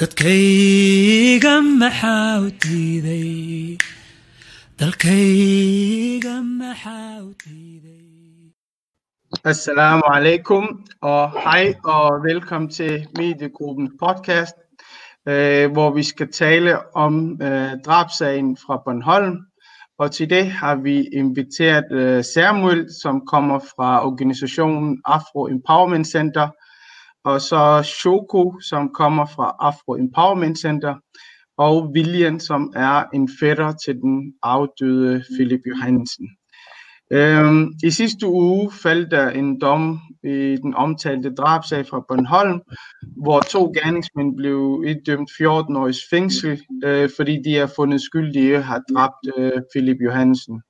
dadkayga maxaa u diiday? Dalkayga maxaa u diiday? Assalamu alaikum og hej og velkommen til Mediegruppen podcast, øh, hvor vi skal tale om øh, drabsagen fra Bornholm. Og til det har vi inviteret øh, Samuel, som kommer fra organisationen Afro Empowerment Center, og så Shoko, som kommer fra Afro Empowerment Center, og William, som er en fætter til den afdøde Philip Johansen. Øhm, I sidste uge faldt der en dom i den omtalte drabsag fra Bornholm, hvor to gerningsmænd blev idømt 14 års fængsel, øh, fordi de er fundet skyldige har dræbt øh, Philip Johansen.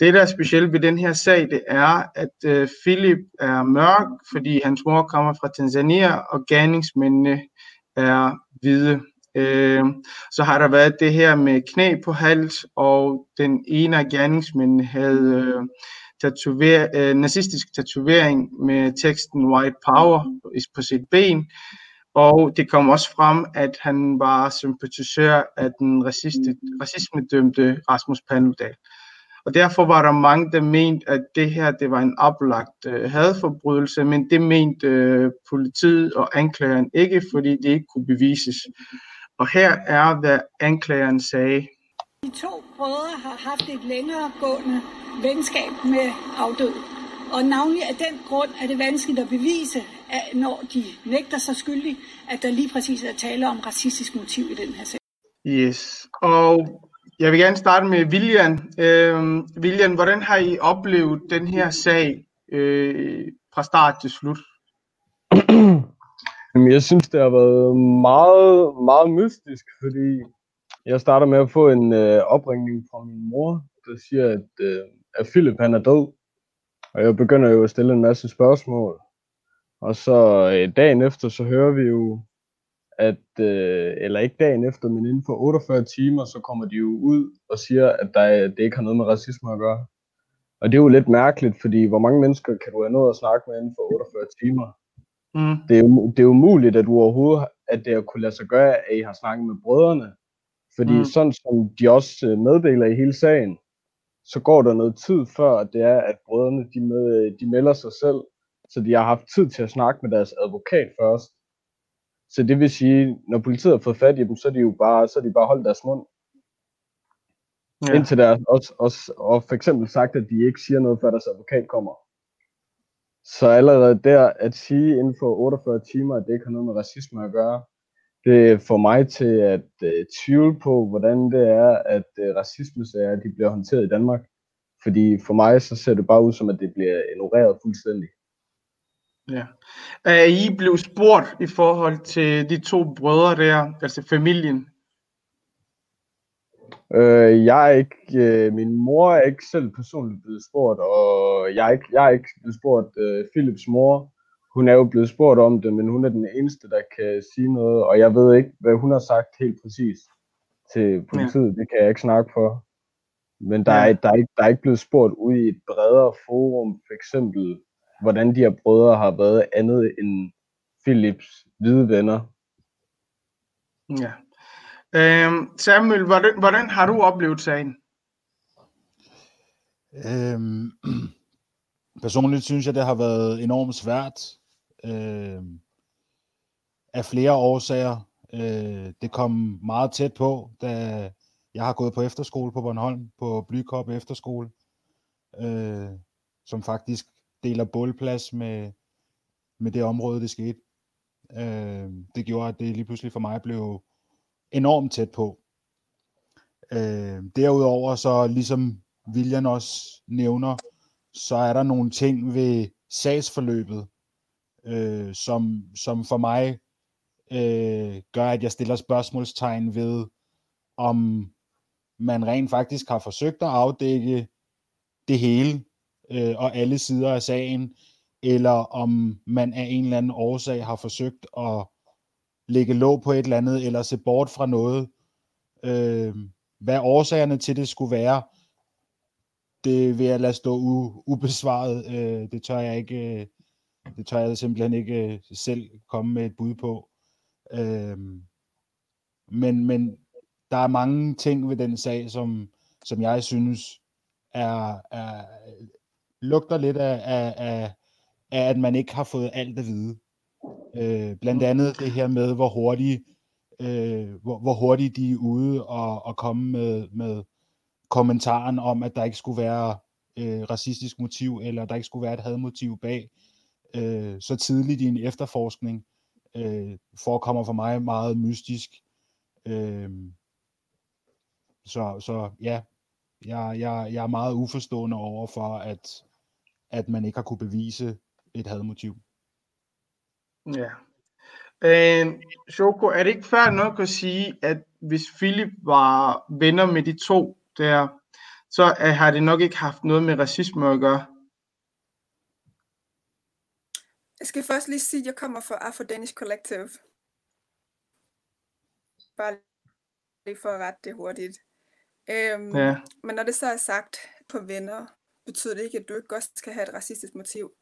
Det, der er specielt ved den her sag, det er, at øh, Philip er mørk, fordi hans mor kommer fra Tanzania, og gerningsmændene er hvide. Øh, så har der været det her med knæ på hals, og den ene af gerningsmændene havde øh, tatover, øh, nazistisk tatovering med teksten White Power på sit ben. Og det kom også frem, at han var sympatisør af den racismedømte Rasmus Paludan. Og derfor var der mange, der mente, at det her det var en oplagt øh, hadforbrydelse, men det mente øh, politiet og anklageren ikke, fordi det ikke kunne bevises. Og her er, hvad anklageren sagde. De to brødre har haft et længere gående venskab med afdød. Og navnlig af den grund er det vanskeligt at bevise, at når de nægter sig skyldige, at der lige præcis er tale om racistisk motiv i den her sag. Yes, og jeg vil gerne starte med William. Øh, William, hvordan har I oplevet den her sag øh, fra start til slut? Jeg synes, det har været meget, meget mystisk, fordi jeg starter med at få en øh, opringning fra min mor, der siger, at, øh, at Philip han er død. Og jeg begynder jo at stille en masse spørgsmål. Og så øh, dagen efter, så hører vi jo, at, øh, eller ikke dagen efter, men inden for 48 timer, så kommer de jo ud og siger, at der, det ikke har noget med racisme at gøre. Og det er jo lidt mærkeligt, fordi hvor mange mennesker kan du have nået at snakke med inden for 48 timer? Mm. Det er, jo, det er umuligt, at du overhovedet, at det har kunne lade sig gøre, at I har snakket med brødrene. Fordi Mm. sådan som de også øh, meddeler i hele sagen, så går der noget tid før, at det er, at brødrene de, med, de melder sig selv, så de har haft tid til at snakke med deres advokat først. Så det vil sige, når politiet har fået fat i dem, så er de jo bare, så er de bare holdt deres mund. Ja. Indtil der også, også, og for eksempel sagt, at de ikke siger noget, før deres advokat kommer. Så allerede der at sige inden for 48 timer, at det ikke har noget med racisme at gøre, det får mig til at øh, tvivle på, hvordan det er, at øh, racismesager de bliver håndteret i Danmark. Fordi for mig så ser det bare ud som, at det bliver ignoreret fuldstændig. Ja. Er I blevet spurgt i forhold til de to brødre der, altså familien? Øh, jeg er ikke, øh, min mor er ikke selv personligt blevet spurgt, og jeg er ikke, jeg er ikke blevet spurgt. Øh, Philips mor, hun er jo blevet spurgt om det, men hun er den eneste, der kan sige noget, og jeg ved ikke, hvad hun har sagt helt præcis til politiet. Ja. Det kan jeg ikke snakke for. Men der, Ja. er, der, er ikke, der er ikke blevet spurgt ud i et bredere forum, for eksempel, hvordan de her brødre har været andet end Philips hvide venner. Ja. Øhm, Samuel, hvordan, hvordan har du oplevet sagen? Øhm, personligt synes jeg, det har været enormt svært. Øhm, af flere årsager. Øh, det kom meget tæt på, da jeg har gået på efterskole på Bornholm, på Blykop Efterskole, øh, som faktisk deler bålplads med, med det område, det skete. Øh, det gjorde, at det lige pludselig for mig blev enormt tæt på. Øh, derudover så ligesom William også nævner, så er der nogle ting ved sagsforløbet, øh, som, som for mig øh, gør, at jeg stiller spørgsmålstegn ved, om man rent faktisk har forsøgt at afdække det hele øh, og alle sider af sagen, eller om man af en eller anden årsag har forsøgt at lægge låg på et eller andet, eller se bort fra noget. Øh, hvad årsagerne til det skulle være, det vil jeg lade stå u- ubesvaret. Øh, det tør jeg ikke, øh, det tør jeg simpelthen ikke øh, selv komme med et bud på. Øh, men, men der er mange ting ved den sag, som, som jeg synes er, er lugter lidt af, af, af, af, at man ikke har fået alt at vide. Øh, blandt andet det her med, hvor hurtigt, øh, hvor, hvor hurtigt de er ude og, og komme med, med kommentaren om, at der ikke skulle være øh, racistisk motiv, eller der ikke skulle være et hadmotiv bag, øh, så tidligt i en efterforskning, øh, forekommer for mig meget mystisk. Øh, så, så ja, jeg, jeg, jeg er meget uforstående over for, at, at man ikke har kunne bevise et hadmotiv. Ja. Øh, Shoko, er det ikke fair nok at sige, at hvis Philip var venner med de to der, så er, har det nok ikke haft noget med racisme at gøre? Jeg skal først lige sige, at jeg kommer fra Afro Danish Collective. Bare lige for at rette det hurtigt. Øhm, Ja. Men når det så er sagt på venner, betyder det ikke, at du ikke også skal have et racistisk motiv.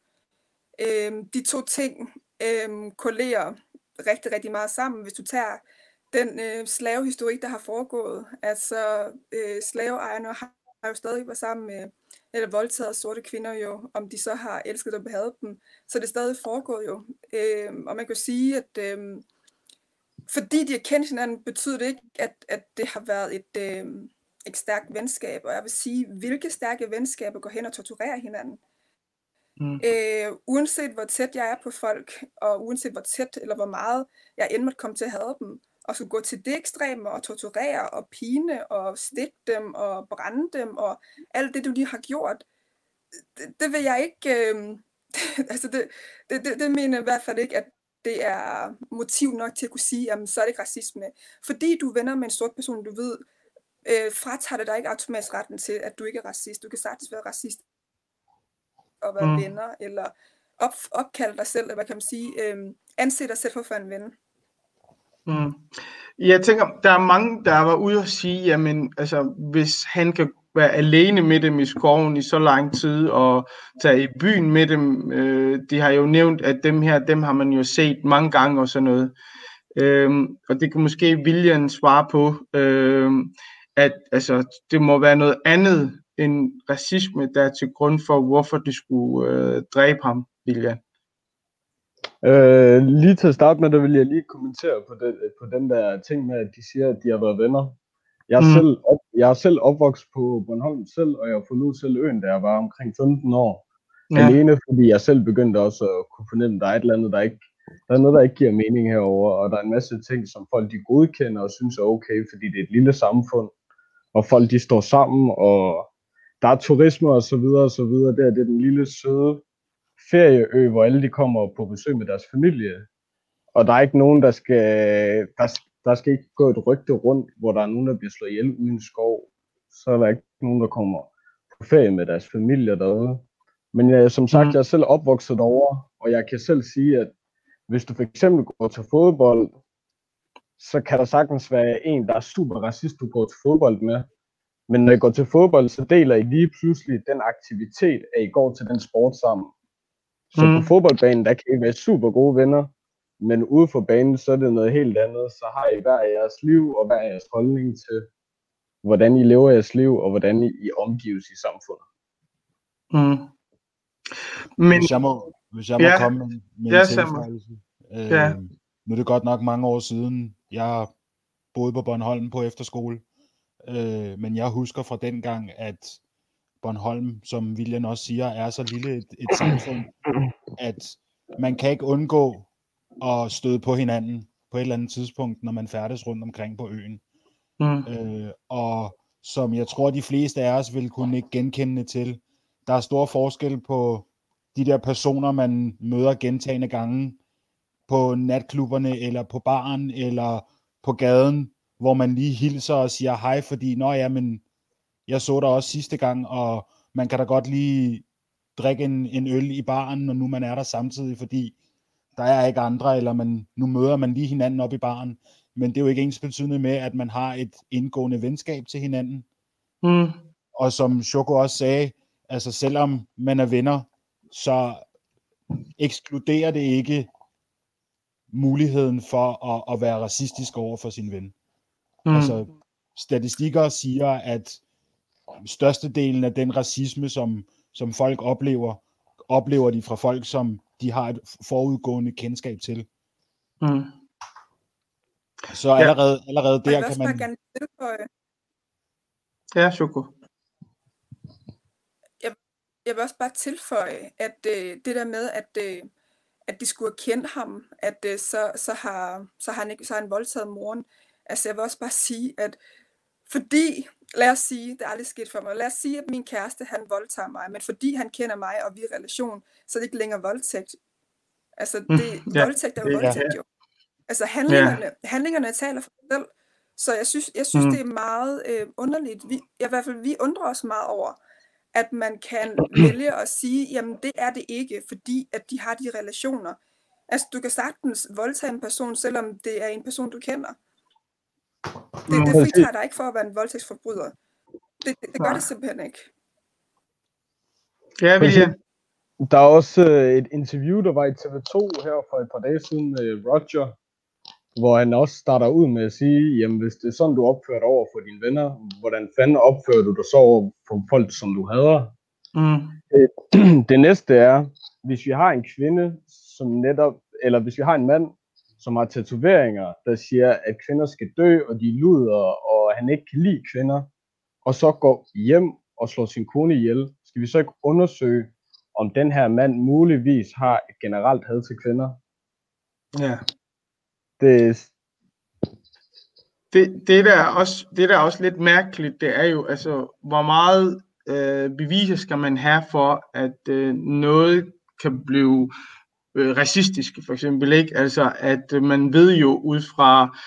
Øhm, de to ting øhm, kollerer rigtig, rigtig meget sammen. Hvis du tager den øh, slavehistorik, der har foregået, altså øh, slaveejerne har, har jo stadig været sammen med, eller voldtaget sorte kvinder jo, om de så har elsket og behaget dem, så det er stadig foregået jo. Øhm, og man kan sige, at øhm, fordi de har kendt hinanden, betyder det ikke, at, at det har været et, øhm, et stærkt venskab. Og jeg vil sige, hvilke stærke venskaber går hen og torturerer hinanden. Mm. Øh, uanset hvor tæt jeg er på folk, og uanset hvor tæt eller hvor meget jeg end måtte komme til at have dem, og skulle gå til det ekstreme og torturere og pine og stikke dem og brænde dem og alt det, du lige har gjort, det, det vil jeg ikke, øh, altså det, det, det, det mener jeg i hvert fald ikke, at det er motiv nok til at kunne sige, jamen så er det ikke racisme. Fordi du er venner med en sort person, du ved, øh, fratager det dig ikke automatisk retten til, at du ikke er racist. Du kan sagtens være racist og være Mm. venner, eller op, opkalde dig selv, eller hvad kan man sige, øh, anse dig selv for være en ven. Mm. Jeg tænker, der er mange, der var ude og sige, jamen, altså, hvis han kan være alene med dem i skoven i så lang tid, og tage i byen med dem, øh, de har jo nævnt, at dem her, dem har man jo set mange gange og sådan noget. Øhm, og det kan måske William svare på, øhm, at altså, det må være noget andet end racisme, der er til grund for, hvorfor de skulle øh, dræbe ham, William. Øh, lige til at starte med, der vil jeg lige kommentere på, det, på den der ting med, at de siger, at de har været venner. Jeg er, mm. selv, op, jeg er selv opvokset på Bornholm selv, og jeg forlod selv øen, da jeg var omkring 15 år. Ja. Alene fordi jeg selv begyndte også at kunne fornemme, at der er et eller andet, der ikke der er noget, der ikke giver mening herover, og der er en masse ting, som folk de godkender og synes er okay, fordi det er et lille samfund, og folk de står sammen, og der er turisme og så videre og så videre. Der det er den lille søde ferieø, hvor alle de kommer på besøg med deres familie, og der er ikke nogen, der skal, der, der skal ikke gå et rygte rundt, hvor der er nogen, der bliver slået ihjel uden skov. Så er der ikke nogen, der kommer på ferie med deres familie derude. Men jeg, som sagt, Mhm. jeg er selv opvokset derovre, og jeg kan selv sige, at hvis du for eksempel går til fodbold, så kan der sagtens være en, der er super racist, du går til fodbold med. Men når I går til fodbold, så deler I lige pludselig den aktivitet, at I går til den sport sammen. Så Mm. på fodboldbanen, der kan I være super gode venner, men ude for banen, så er det noget helt andet. Så har I hver jeres liv og hver jeres holdning til, hvordan I lever jeres liv, og hvordan I, I omgives i samfundet. Mm. Men Hvis jeg må, hvis jeg må Ja. komme med, med Ja, en. Øh, Ja. Nu er det godt nok mange år siden, jeg boede på Bornholm på efterskole. Øh, men jeg husker fra den gang, at Bornholm, som William også siger, er så lille et, et samfund, at man kan ikke undgå at støde på hinanden på et eller andet tidspunkt, når man færdes rundt omkring på øen. mm. Øh, og som jeg tror, de fleste af os vil kunne ikke genkende til, der er stor forskel på de der personer, man møder gentagende gange på natklubberne, eller på baren, eller på gaden, hvor man lige hilser og siger hej, fordi, nå ja, men jeg så dig også sidste gang, og man kan da godt lige drikke en, en øl i baren, når nu man er der samtidig, fordi der er ikke andre, eller man, nu møder man lige hinanden op i baren, men det er jo ikke ens betydende med, at man har et indgående venskab til hinanden. Mm. Og som Shoko også sagde, altså selvom man er venner, så ekskluderer det ikke muligheden for at, at være racistisk over for sin ven. Mm. Altså, statistikker siger, at størstedelen af den racisme, som, som folk oplever, oplever de fra folk, som de har et forudgående kendskab til. Mm. Så allerede, allerede Og jeg der kan man... gerne tilføje, Ja, Shoko. jeg vil også bare tilføje, at øh, det der med, at, øh, at de skulle have kendt ham, at øh, så, så, har, så, har han ikke, så har han voldtaget moren. Altså jeg vil også bare sige, at fordi, lad os sige, det er aldrig sket for mig, lad os sige, at min kæreste, han voldtager mig, men fordi han kender mig, og vi er i relation, så er det ikke længere voldtægt. Altså, det, Mm, ja, voldtægt er jo ja. voldtægt jo. Altså, handlingerne, handlingerne taler for sig selv. Så jeg synes, jeg synes Mm. det er meget øh, underligt. Vi, I hvert fald, vi undrer os meget over, at man kan vælge at sige, jamen det er det ikke, fordi at de har de relationer. Altså, du kan sagtens voldtage en person, selvom det er en person, du kender. Det, det fritager dig ikke for at være en voldtægtsforbryder. Det, det, det gør det simpelthen ikke. Ja, William. Der er også øh, et interview, der var i TV2 her for et par dage siden med Roger, hvor han også starter ud med at sige, jamen hvis det er sådan, du opfører dig over for dine venner, hvordan fanden opfører du dig så over for folk, som du hader? Mm. det næste er, hvis vi har en kvinde, som netop, eller hvis vi har en mand, som har tatoveringer, der siger, at kvinder skal dø, og de luder, og han ikke kan lide kvinder, og så går hjem og slår sin kone ihjel, skal vi så ikke undersøge, om den her mand muligvis har et generelt had til kvinder? Ja. Det, Det, det, der er også, det der er også lidt mærkeligt, det er jo, altså, hvor meget øh, beviser skal man have for, at øh, noget kan blive øh, racistisk, for eksempel, ikke? Altså, at øh, man ved jo ud fra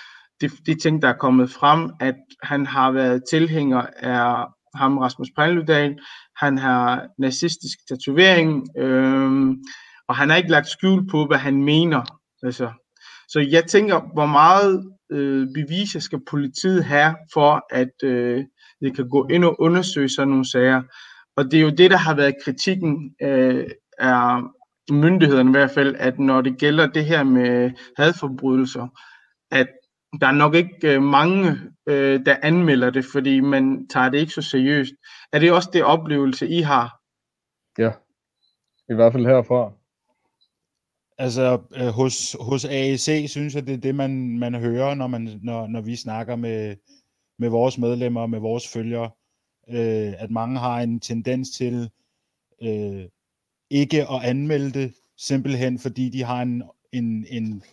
de, de ting, der er kommet frem, at han har været tilhænger af ham, Rasmus Paludan, han har nazistisk tatovering, øh, og han har ikke lagt skjul på, hvad han mener. Altså, så jeg tænker, hvor meget øh, beviser skal politiet have for, at øh, det kan gå ind og undersøge sådan nogle sager. Og det er jo det, der har været kritikken øh, af myndighederne i hvert fald, at når det gælder det her med hadforbrydelser, at der er nok ikke øh, mange, øh, der anmelder det, fordi man tager det ikke så seriøst. Er det også det oplevelse, I har? ja, i hvert fald herfra. Altså, øh, hos, hos AEC synes jeg, det er det, man, man hører, når, man, når, når vi snakker med, med vores medlemmer, med vores følgere, øh, at mange har en tendens til øh, ikke at anmelde det, simpelthen fordi de har en, en, en,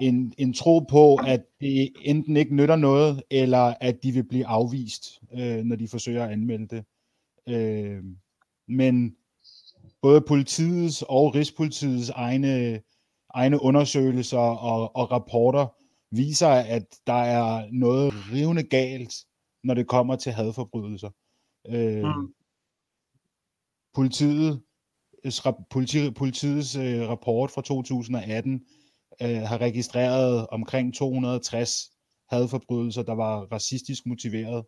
en, en tro på, at det enten ikke nytter noget, eller at de vil blive afvist, øh, når de forsøger at anmelde det. Øh, men både politiets og Rigspolitiets egne, egne undersøgelser og, og rapporter viser, at der er noget rivende galt, når det kommer til hadforbrydelser. Øh, Mm. Politiet, politi, politiets øh, rapport fra 2018 øh, har registreret omkring 260 hadforbrydelser, der var racistisk motiveret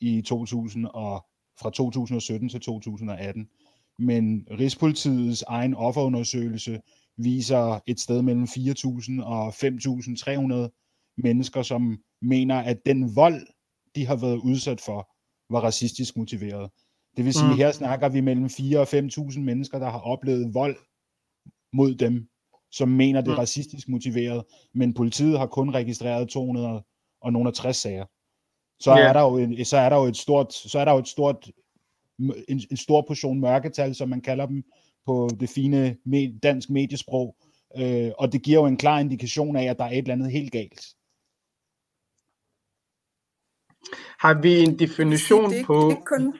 i 2000 og fra 2017 til 2018 men Rigspolitiets egen offerundersøgelse viser et sted mellem 4.000 og 5.300 mennesker, som mener, at den vold, de har været udsat for, var racistisk motiveret. Det vil sige, Mm. her snakker vi mellem 4.000 og 5.000 mennesker, der har oplevet vold mod dem, som mener, det er Mm. racistisk motiveret, men politiet har kun registreret 200 og nogle af 60 sager. Så, Ja. er der jo en, så er der jo et stort, så er der jo et stort en, en stor portion mørketal, som man kalder dem på det fine med, dansk mediesprog, øh, og det giver jo en klar indikation af, at der er et eller andet helt galt. Har vi en Det definition det ikke, på... det er ikke kun,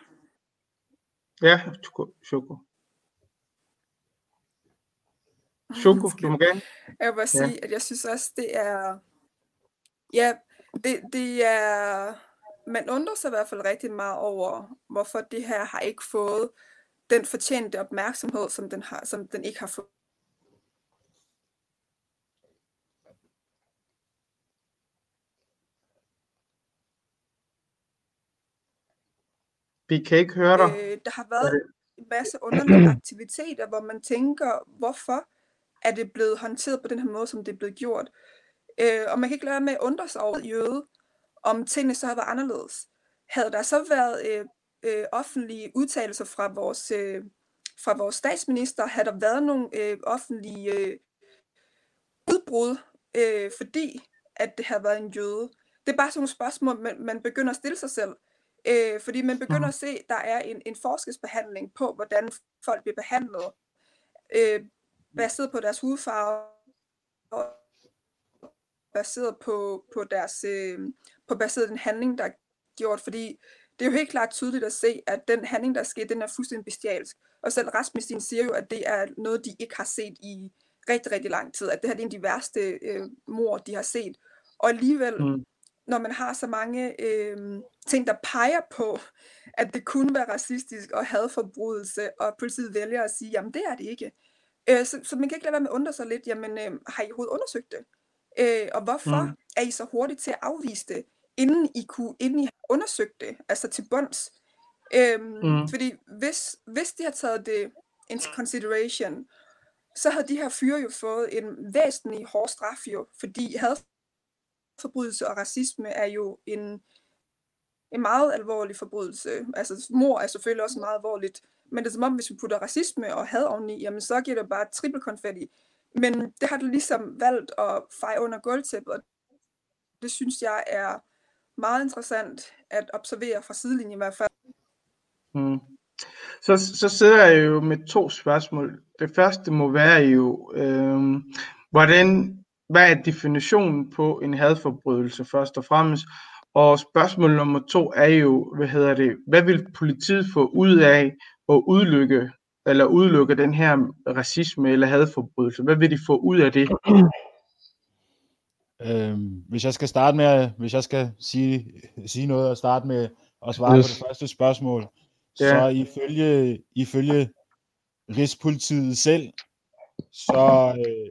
Ja, Shoko. Shoko. Du må gerne. Jeg vil bare Ja. sige, at jeg synes også, det er... Ja, det, det er... Man undrer sig i hvert fald rigtig meget over, hvorfor det her har ikke fået den fortjente opmærksomhed, som den, har, som den ikke har fået. Vi kan ikke høre dig. Øh, der har været en masse underlige aktiviteter, hvor man tænker, hvorfor er det blevet håndteret på den her måde, som det er blevet gjort. Øh, og man kan ikke lade med at undre sig over jøde, om tingene så havde været anderledes. Havde der så været øh, øh, offentlige udtalelser fra vores, øh, fra vores statsminister, havde der været nogle øh, offentlige øh, udbrud, øh, fordi at det havde været en jøde. Det er bare sådan nogle spørgsmål, man, man begynder at stille sig selv. Øh, fordi man begynder Mhm. at se, at der er en, en forskelsbehandling på, hvordan folk bliver behandlet, øh, baseret på deres hudfarve, og baseret på, på deres øh, på baseret den handling, der er gjort, fordi det er jo helt klart tydeligt at se, at den handling, der er sket, den er fuldstændig bestialsk. Og selv Rasmussen siger jo, at det er noget, de ikke har set i rigtig, rigtig lang tid, at det her det er en af de værste øh, mor, de har set. Og alligevel, Mm. når man har så mange øh, ting, der peger på, at det kunne være racistisk og hadforbrydelse, og politiet vælger at sige, jamen det er det ikke. Øh, så, så man kan ikke lade være med at undre sig lidt, jamen øh, har I overhovedet undersøgt det? Øh, og hvorfor Mm. er I så hurtigt til at afvise det, inden I, kunne, inden I har undersøgt det, altså til bunds? Øhm, Mm. Fordi hvis, hvis de har taget det into consideration, så havde de her fyre jo fået en væsentlig hård straf jo, fordi hadforbrydelse og racisme er jo en, en meget alvorlig forbrydelse. Altså mor er selvfølgelig også meget alvorligt, men det er som om, hvis vi putter racisme og had oveni, jamen så giver det bare triple konfetti. Men det har du ligesom valgt at feje under gulvtæppet, og det synes jeg er meget interessant at observere fra sidelinjen i hvert fald. Mm. Så, så sidder jeg jo med to spørgsmål. Det første må være jo, øh, hvordan, hvad er definitionen på en hadforbrydelse først og fremmest? Og spørgsmål nummer to er jo, hvad hedder det, hvad vil politiet få ud af at udlykke, eller udelukke den her racisme eller hadforbrydelse? Hvad vil de få ud af det? Øhm, hvis jeg skal starte med, hvis jeg skal sige, sige noget og starte med at svare Yes. på det første spørgsmål, Ja. så ifølge, ifølge Rigspolitiet selv, så, øh,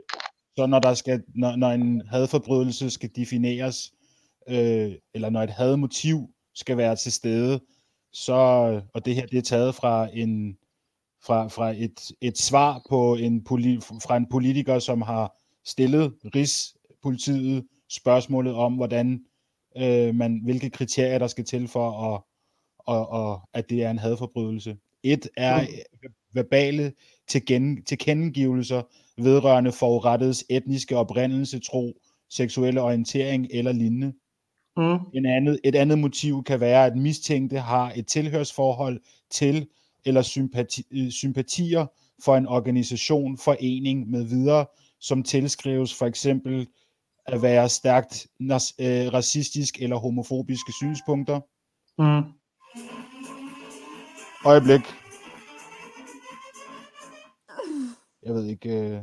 så når, der skal, når, når en hadforbrydelse skal defineres, øh, eller når et hadmotiv skal være til stede, så, og det her det er taget fra en fra, fra et, et svar på en fra en politiker, som har stillet Rigspolitiet spørgsmålet om, hvordan øh, man, hvilke kriterier der skal til for, at, og, og, at det er en hadforbrydelse. Et er verbale tilgen, tilkendegivelser vedrørende forurettedes etniske oprindelse, tro, seksuelle orientering eller lignende. Mm. En andet, et andet motiv kan være, at mistænkte har et tilhørsforhold til eller sympati, øh, sympatier for en organisation, forening med videre, som tilskrives for eksempel at være stærkt nas, øh, racistisk eller homofobiske synspunkter. Mm. Øjeblik. Jeg ved ikke, øh,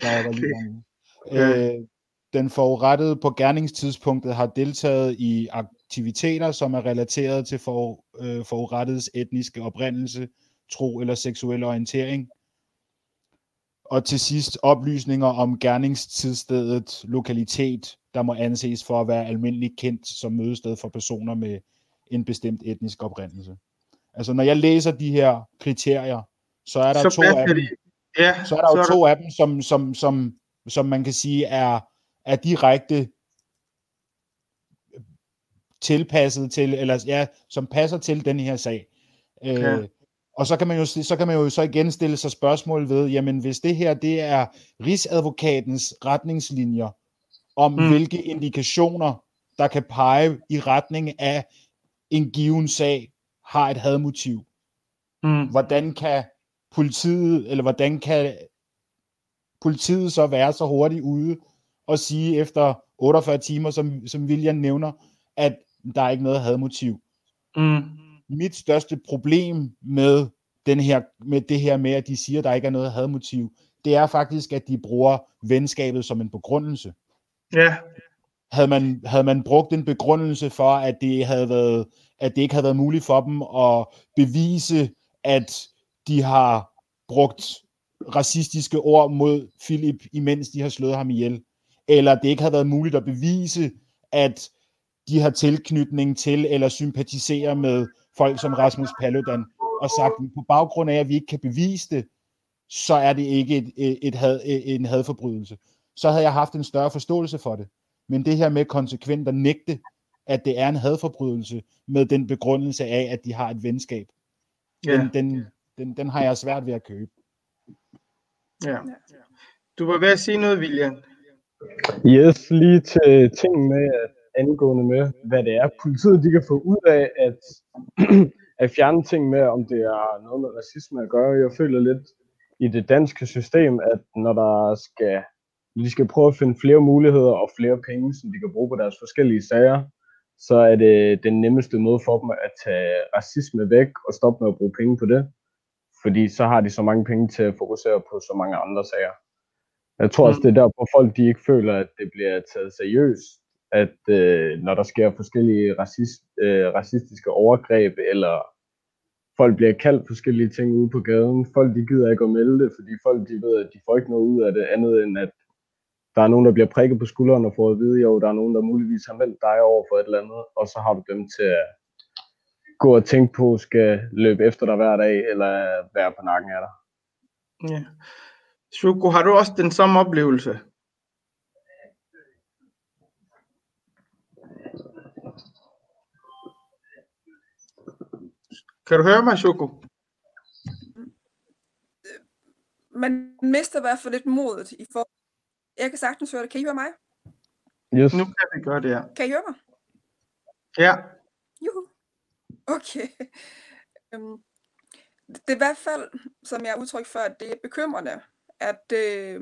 der var lige gang. Ja. Øh, den forurettede på gerningstidspunktet har deltaget i aktiviteter, som er relateret til for, øh, forurettedes etniske oprindelse, tro eller seksuel orientering. Og til sidst oplysninger om gerningstidsstedet, lokalitet, der må anses for at være almindeligt kendt som mødested for personer med en bestemt etnisk oprindelse. Altså når jeg læser de her kriterier, så er der Så to af dem, de. Ja, så er der jo så to af dem, som, som, som, som man kan sige er, er direkte tilpasset til, eller ja, som passer til den her sag. Øh, Ja. Og så kan, man jo, så kan man jo så igen stille sig spørgsmål ved, jamen hvis det her, det er Rigsadvokatens retningslinjer om, Mm. hvilke indikationer, der kan pege i retning af en given sag, har et hadmotiv Mm. hvordan kan politiet, eller hvordan kan politiet så være så hurtigt ude og sige efter 48 timer, som, som William nævner, at der er ikke noget hadmotiv. Mm. Mit største problem med, den her, med det her med, at de siger, at der ikke er noget hadmotiv, det er faktisk, at de bruger venskabet som en begrundelse. Ja, Havde man, havde man brugt en begrundelse for, at det, havde været, at det ikke havde været muligt for dem at bevise, at de har brugt racistiske ord mod Philip, imens de har slået ham ihjel, eller det ikke havde været muligt at bevise, at de har tilknytning til eller sympatiserer med folk som Rasmus Paludan, og sagt, at på baggrund af, at vi ikke kan bevise det, så er det ikke et, et, et had, en hadforbrydelse. så havde jeg haft en større forståelse for det. Men det her med konsekvent at nægte, at det er en hadforbrydelse, med den begrundelse af, at de har et venskab, Ja, den, den, den, den har jeg svært ved at købe. ja. Du var ved at sige noget, William. Yes, lige til ting med at angående med, hvad det er, politiet de kan få ud af at, at fjerne ting med, om det er noget med racisme at gøre. Jeg føler lidt i det danske system, at når der skal, de skal prøve at finde flere muligheder og flere penge, som de kan bruge på deres forskellige sager, så er det den nemmeste måde for dem at tage racisme væk og stoppe med at bruge penge på det. Fordi så har de så mange penge til at fokusere på så mange andre sager. Jeg tror også, Mm. det er derfor folk de ikke føler, at det bliver taget seriøst, at øh, når der sker forskellige racist, øh, racistiske overgreb, eller folk bliver kaldt forskellige ting ude på gaden, folk de gider ikke at melde det, fordi folk de ved, at de får ikke noget ud af det andet end, at der er nogen, der bliver prikket på skulderen og får at vide, jo, der er nogen, der muligvis har meldt dig over for et eller andet, og så har du dem til at gå og tænke på, skal løbe efter dig hver dag, eller være på nakken af dig. Ja. Shuko, har du også den samme oplevelse? Kan du høre mig, Shuko? Man mister i hvert fald lidt modet i for... Jeg kan sagtens høre det. Kan I høre mig? Yes. Nu kan vi gøre det her. Kan I høre mig? Ja, Juhu. Okay. Øhm, det er i hvert fald, som jeg har udtrykt før, at det er bekymrende, at, øh,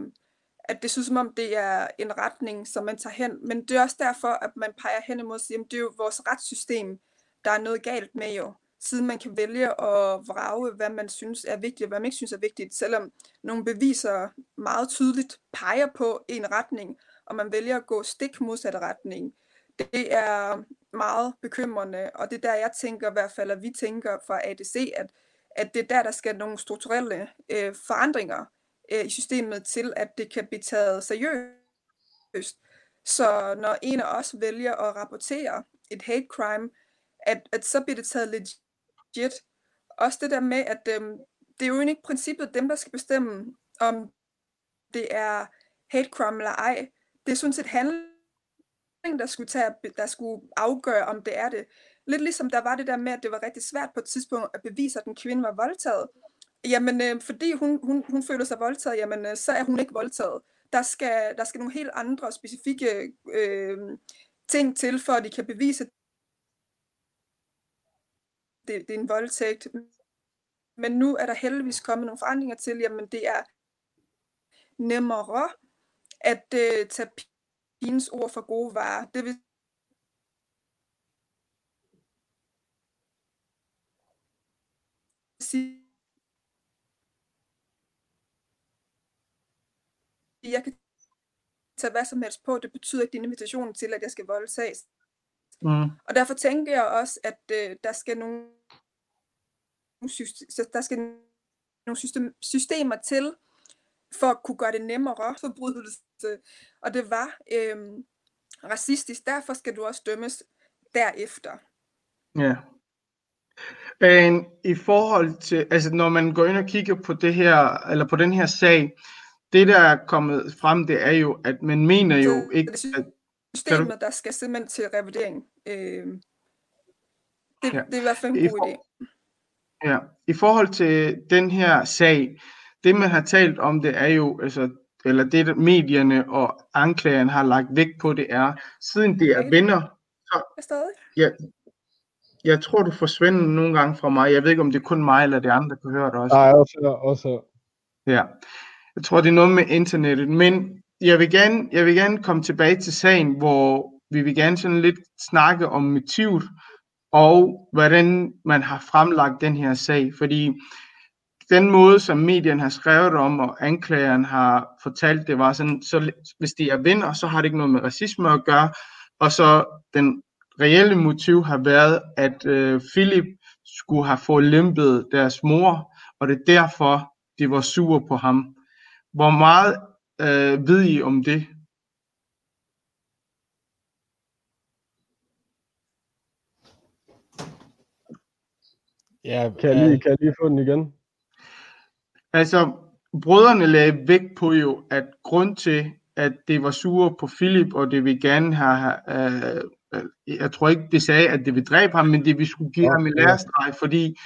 at det synes som om, det er en retning, som man tager hen. Men det er også derfor, at man peger hen imod at sige, at det er jo vores retssystem, der er noget galt med jo. Siden man kan vælge at vrage, hvad man synes er vigtigt, og hvad man ikke synes er vigtigt, selvom nogle beviser meget tydeligt peger på en retning, og man vælger at gå stik modsatte retning. Det er meget bekymrende, og det er der, jeg tænker i hvert fald, at vi tænker fra ADC, at, at det er der, der skal nogle strukturelle øh, forandringer øh, i systemet til, at det kan blive taget seriøst. Så når en af os vælger at rapportere et hate crime, at, at så bliver det taget legit. Også det der med, at øhm, det er jo ikke princippet dem, der skal bestemme, om det er hate crime eller ej. Det er sådan set handling, der skulle, tage, der skulle afgøre, om det er det. Lidt ligesom der var det der med, at det var rigtig svært på et tidspunkt at bevise, at en kvinde var voldtaget. Jamen, øh, fordi hun, hun, hun føler sig voldtaget, jamen, øh, så er hun ikke voldtaget. Der skal, der skal nogle helt andre specifikke øh, ting til, for at de kan bevise, det, det er en voldtægt. Men nu er der heldigvis kommet nogle forandringer til, jamen det er nemmere at øh, tage pigens ord for gode varer. Det vil sige, jeg kan tage hvad som helst på. Det betyder ikke din invitation til, at jeg skal voldtages. Mm. Og derfor tænker jeg også, at øh, der skal nogle der skal nogle system- systemer til for at kunne gøre det nemmere forbrydelse. Og det var øh, racistisk. Derfor skal du også dømmes derefter. Ja. Men i forhold til, altså når man går ind og kigger på det her, eller på den her sag, det der er kommet frem, det er jo, at man mener jo ikke, det er at, systemet, der skal simpelthen til revidering. Øh, det, Ja. det er i hvert fald en god for- idé. ja, i forhold til den her sag, det man har talt om, det er jo, altså, eller det der medierne og anklageren har lagt vægt på, det er, siden det er Okay. venner, Jeg er stadig. jeg, jeg tror, du forsvinder nogle gange fra mig. Jeg ved ikke, om det er kun mig, eller de andre kan høre det også. Nej, også også. Ja, jeg tror, det er noget med internettet, men jeg vil gerne, jeg vil gerne komme tilbage til sagen, hvor vi vil gerne sådan lidt snakke om motivet, og hvordan man har fremlagt den her sag, fordi den måde, som medierne har skrevet om, og anklageren har fortalt, det var sådan, så hvis de er venner, så har det ikke noget med racisme at gøre, og så den reelle motiv har været, at øh, Philip skulle have fået lempet deres mor, og det er derfor, de var sure på ham. Hvor meget øh, ved I om det? Ja, Kan jeg, lige, kan jeg lige få den igen? Altså, brødrene lagde vægt på jo, at grund til, at det var sure på Philip, og det vil gerne have, øh, øh, jeg tror ikke, det sagde, at det vil dræbe ham, men det vi skulle give Ja, ham en ja. lærestreg, fordi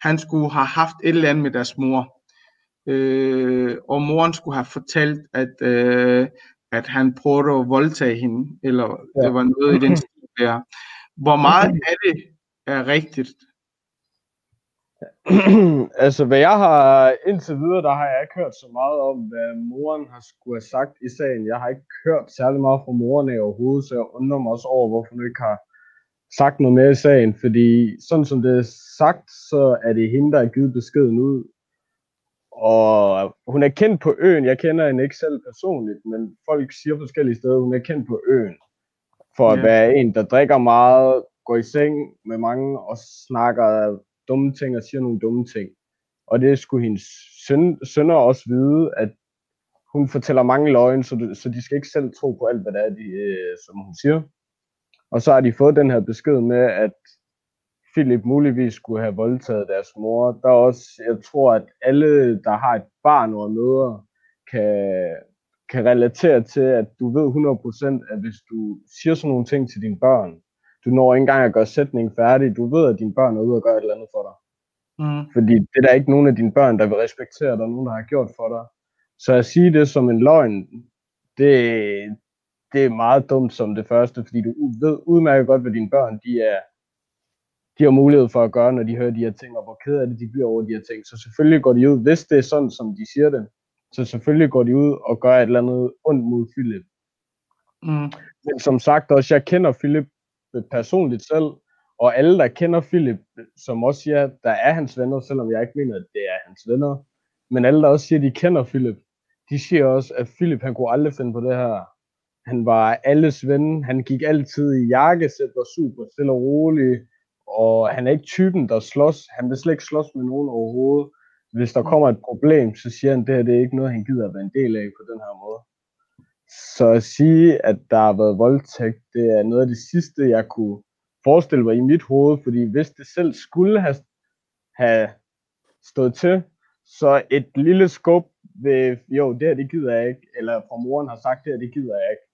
han skulle have haft et eller andet med deres mor. Øh, og moren skulle have fortalt, at, øh, at han prøvede at voldtage hende, eller ja. Det var noget i den stil der. Hvor meget af det er rigtigt? altså, hvad jeg har indtil videre, der har jeg ikke hørt så meget om, hvad moren har skulle have sagt i sagen. Jeg har ikke hørt særlig meget fra moren af overhovedet, så jeg undrer mig også over, hvorfor hun ikke har sagt noget mere i sagen. Fordi sådan som det er sagt, så er det hende, der har givet beskeden ud. Og hun er kendt på øen. Jeg kender hende ikke selv personligt, men folk siger forskellige steder, hun er kendt på øen. For at være en, der drikker meget, går i seng med mange og snakker dumme ting og siger nogle dumme ting. Og det skulle hendes søn, sønner også vide, at hun fortæller mange løgne, så, du, så de skal ikke selv tro på alt, hvad det er, de, øh, som hun siger. Og så har de fået den her besked med, at Philip muligvis skulle have voldtaget deres mor. Der er også, jeg tror, at alle, der har et barn og møder, kan, kan relatere til, at du ved 100%, at hvis du siger sådan nogle ting til dine børn, du når ikke engang at gøre sætningen færdig, du ved, at dine børn er ude og gøre et eller andet for dig. Mm. Fordi det er der ikke nogen af dine børn, der vil respektere, der er nogen, der har gjort for dig. Så at sige det som en løgn, det, det er meget dumt som det første, fordi du ved udmærket godt, hvad dine børn de er, de har mulighed for at gøre, når de hører de her ting, og hvor ked af det de bliver over de her ting. Så selvfølgelig går de ud, hvis det er sådan, som de siger det, så selvfølgelig går de ud og gør et eller andet ondt mod Philip. Mm. Men som sagt også, jeg kender Philip personligt selv, og alle, der kender Philip, som også siger, der er hans venner, selvom jeg ikke mener, at det er hans venner, men alle, der også siger, de kender Philip, de siger også, at Philip, han kunne aldrig finde på det her. Han var alles ven, han gik altid i jakkesæt, var super stille og rolig, og han er ikke typen, der slås. Han vil slet ikke slås med nogen overhovedet. Hvis der kommer et problem, så siger han, det her det er ikke noget, han gider at være en del af på den her måde. Så at sige, at der har været voldtægt, det er noget af det sidste, jeg kunne forestille mig i mit hoved, fordi hvis det selv skulle have, have stået til, så et lille skub ved, jo, det her det gider jeg ikke, eller fra moren har sagt, det her det gider jeg ikke,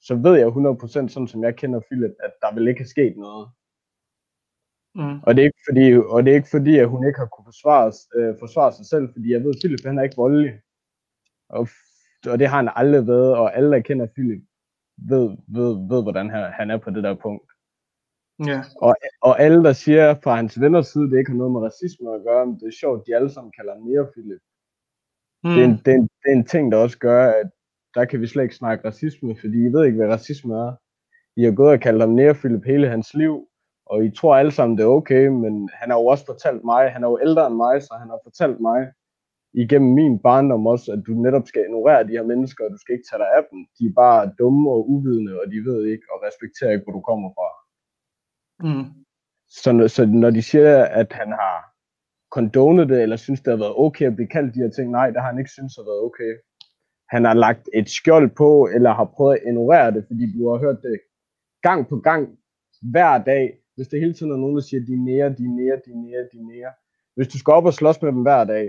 så ved jeg 100% sådan som jeg kender Philip, at der vil ikke have sket noget. Mm. Og det er ikke fordi, og det er ikke fordi at hun ikke har kunne forsvare, øh, forsvare sig selv, fordi jeg ved, at Philip han er ikke voldelig. Og, og det har han aldrig været, og alle, der kender Philip, ved, ved, ved hvordan han, han er på det der punkt. Ja. Og alle, der siger fra hans venners side, det ikke har noget med racisme at gøre, men det er sjovt, de alle sammen kalder ham mere Philip. Mm. Det, er en, det, er en, det er en ting, der også gør, at der kan vi slet ikke snakke racisme, fordi I ved ikke, hvad racisme er. I har gået og kaldt ham nære Philip hele hans liv, og I tror alle sammen, det er okay, men han har jo også fortalt mig, han er jo ældre end mig, så han har fortalt mig igennem min barndom også, at du netop skal ignorere de her mennesker, og du skal ikke tage dig af dem. De er bare dumme og uvidende, og de ved ikke og respekterer ikke, hvor du kommer fra. Mm. Så, når- så når de siger, at han har condonet det, eller synes, det har været okay at blive kaldt de her ting, nej, det har han ikke synes har været okay. Han har lagt et skjold på, eller har prøvet at ignorere det, fordi du har hørt det gang på gang, hver dag, hvis det hele tiden er nogen, der siger, de er nære, de er nære, de er nære, de er nære. Hvis du skal op og slås med dem hver dag,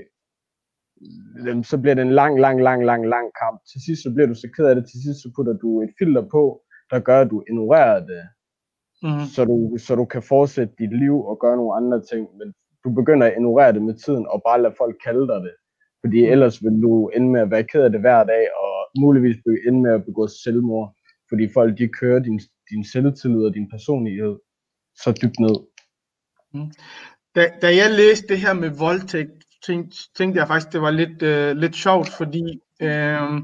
så bliver det en lang, lang, lang, lang, lang kamp. Til sidst så bliver du så ked af det, til sidst så putter du et filter på, der gør, at du ignorerer det Mm. så du, så du kan fortsætte dit liv og gøre nogle andre ting, men du begynder at ignorere det med tiden, og bare lade folk kalde dig det. Fordi Mm. ellers vil du ende med at være ked af det hver dag, og muligvis ende med at begå selvmord. Fordi folk, de kører din, din selvtillid og din personlighed så dybt ned. Da, da jeg læste det her med voldtægt, tænkte, tænkte jeg faktisk, det var lidt, øh, lidt sjovt, fordi øh,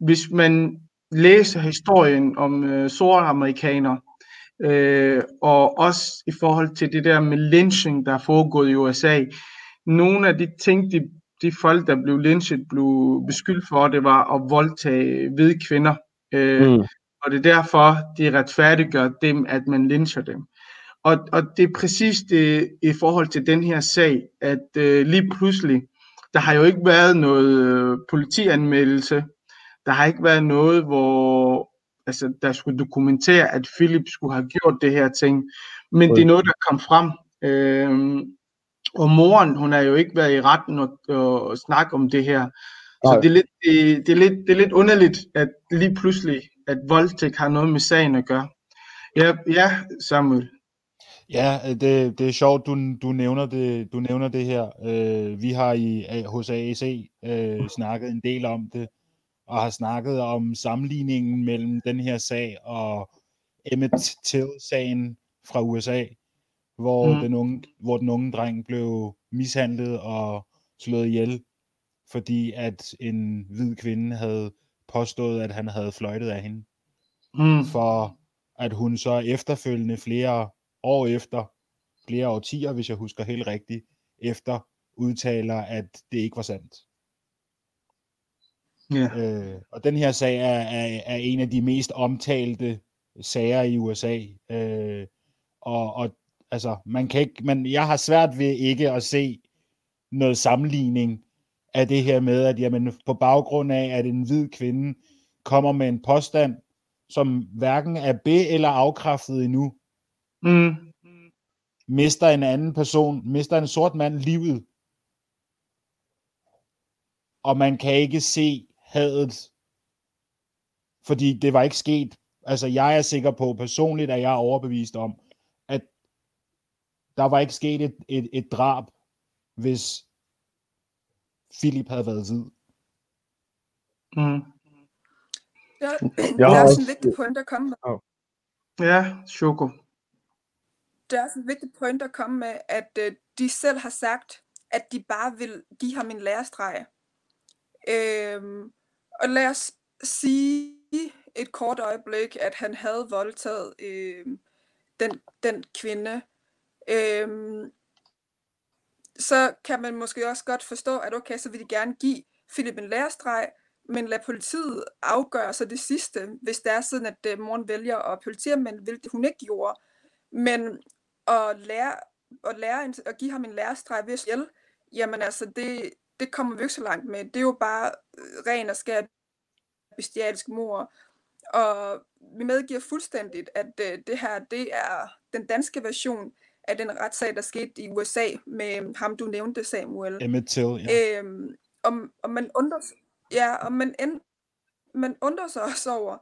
hvis man læser historien om øh, sorte amerikanere, øh, og også i forhold til det der med lynching, der er foregået i USA, nogle af de ting, de, de folk, der blev lynchet, blev beskyldt for, det var at voldtage hvide kvinder. Øh, Mm. og det er derfor, de retfærdiggør dem, at man lyncher dem. Og, og det er præcis det i forhold til den her sag, at øh, lige pludselig, der har jo ikke været noget øh, politianmeldelse, der har ikke været noget, hvor altså, der skulle dokumentere, at Philip skulle have gjort det her ting, men det er noget, der kom frem. Øh, og moren, hun har jo ikke været i retten og, og snakke om det her, Så Nej. det er, lidt, det, det, er lidt, det er lidt underligt, at lige pludselig, at voldtægt har noget med sagen at gøre. Ja, ja Samuel. Ja, det, det er sjovt, du, du, nævner det, du nævner det her. Øh, vi har i, hos AEC øh, snakket en del om det, og har snakket om sammenligningen mellem den her sag og Emmett Till-sagen fra USA, hvor, mm. den unge, hvor den unge dreng blev mishandlet og slået ihjel, fordi at en hvid kvinde havde påstået, at han havde fløjtet af hende Mm. for at hun så efterfølgende flere år efter, flere årtier, hvis jeg husker helt rigtigt, efter udtaler, at det ikke var sandt. Ja. Øh, og den her sag er, er, er en af de mest omtalte sager i USA. Øh, og, og altså, man kan ikke, man, jeg har svært ved ikke at se noget sammenligning af det her med, at jamen, på baggrund af, at en hvid kvinde kommer med en påstand, som hverken er be- eller afkræftet endnu, Mm. mister en anden person, mister en sort mand livet, og man kan ikke se hadet, fordi det var ikke sket. Altså, jeg er sikker på, personligt er jeg overbevist om, at der var ikke sket et, et, et drab, hvis Philip havde været hvid. Mm. Ja, Jeg det har er også også- en vigtig point at komme med. Ja, Choco. Det er også en vigtig point at komme med, at øh, de selv har sagt, at de bare vil give ham en lærestreg. Øhm, og lad os sige et kort øjeblik, at han havde voldtaget øh, den, den kvinde. Øhm, så kan man måske også godt forstå, at okay, så vil de gerne give Philip en lærestreg, men lad politiet afgøre så det sidste, hvis det er sådan, at øh, moren vælger at politianmelde, hvilket hun ikke gjorde. Men at lære, at lære en, at give ham en lærestreg ved at hjælpe, jamen altså, det, det kommer vi ikke så langt med. Det er jo bare øh, ren og skær bestialsk mor. Og vi medgiver fuldstændigt, at øh, det her, det er den danske version af den retssag, der skete i USA med ham, du nævnte, Samuel. Emmett Till, ja. Øhm, og, og man undrer sig, ja, og man, end, man undrer sig også over,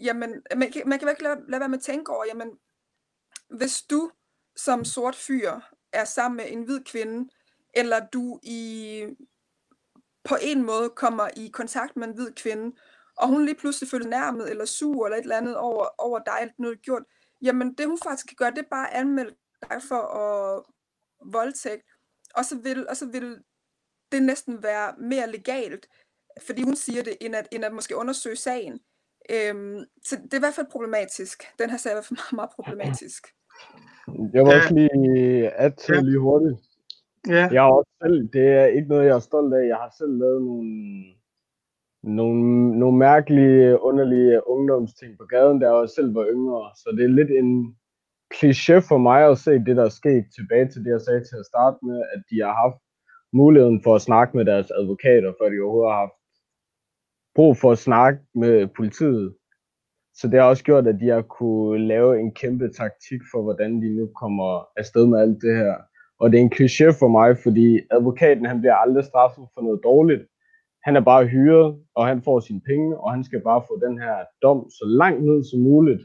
jamen, man kan, man kan ikke lade, lade være med at tænke over, jamen, hvis du som sort fyr er sammen med en hvid kvinde, eller du i på en måde kommer i kontakt med en hvid kvinde, og hun lige pludselig føler nærmet eller sur eller et eller andet over, over dig, eller noget gjort, jamen det hun faktisk kan gøre, det er bare at anmelde dig for at voldtægt, og så vil, og så vil det næsten være mere legalt, fordi hun siger det, end at, end at måske undersøge sagen. Øhm, så det er i hvert fald problematisk. Den her sag er i hvert fald meget, meget problematisk. Jeg vil Ja. også lige til Ja. lige hurtigt. Ja. Jeg har også selv, det er ikke noget, jeg er stolt af. Jeg har selv lavet nogle, nogle, nogle mærkelige, underlige ungdomsting på gaden, da jeg også selv var yngre. Så det er lidt en kliché for mig at se det, der er sket tilbage til det, jeg sagde til at starte med, at de har haft muligheden for at snakke med deres advokater, før de overhovedet har haft brug for at snakke med politiet. Så det har også gjort, at de har kunne lave en kæmpe taktik for, hvordan de nu kommer afsted med alt det her. Og det er en kliché for mig, fordi advokaten han bliver aldrig straffet for noget dårligt. Han er bare hyret, og han får sine penge, og han skal bare få den her dom så langt ned som muligt,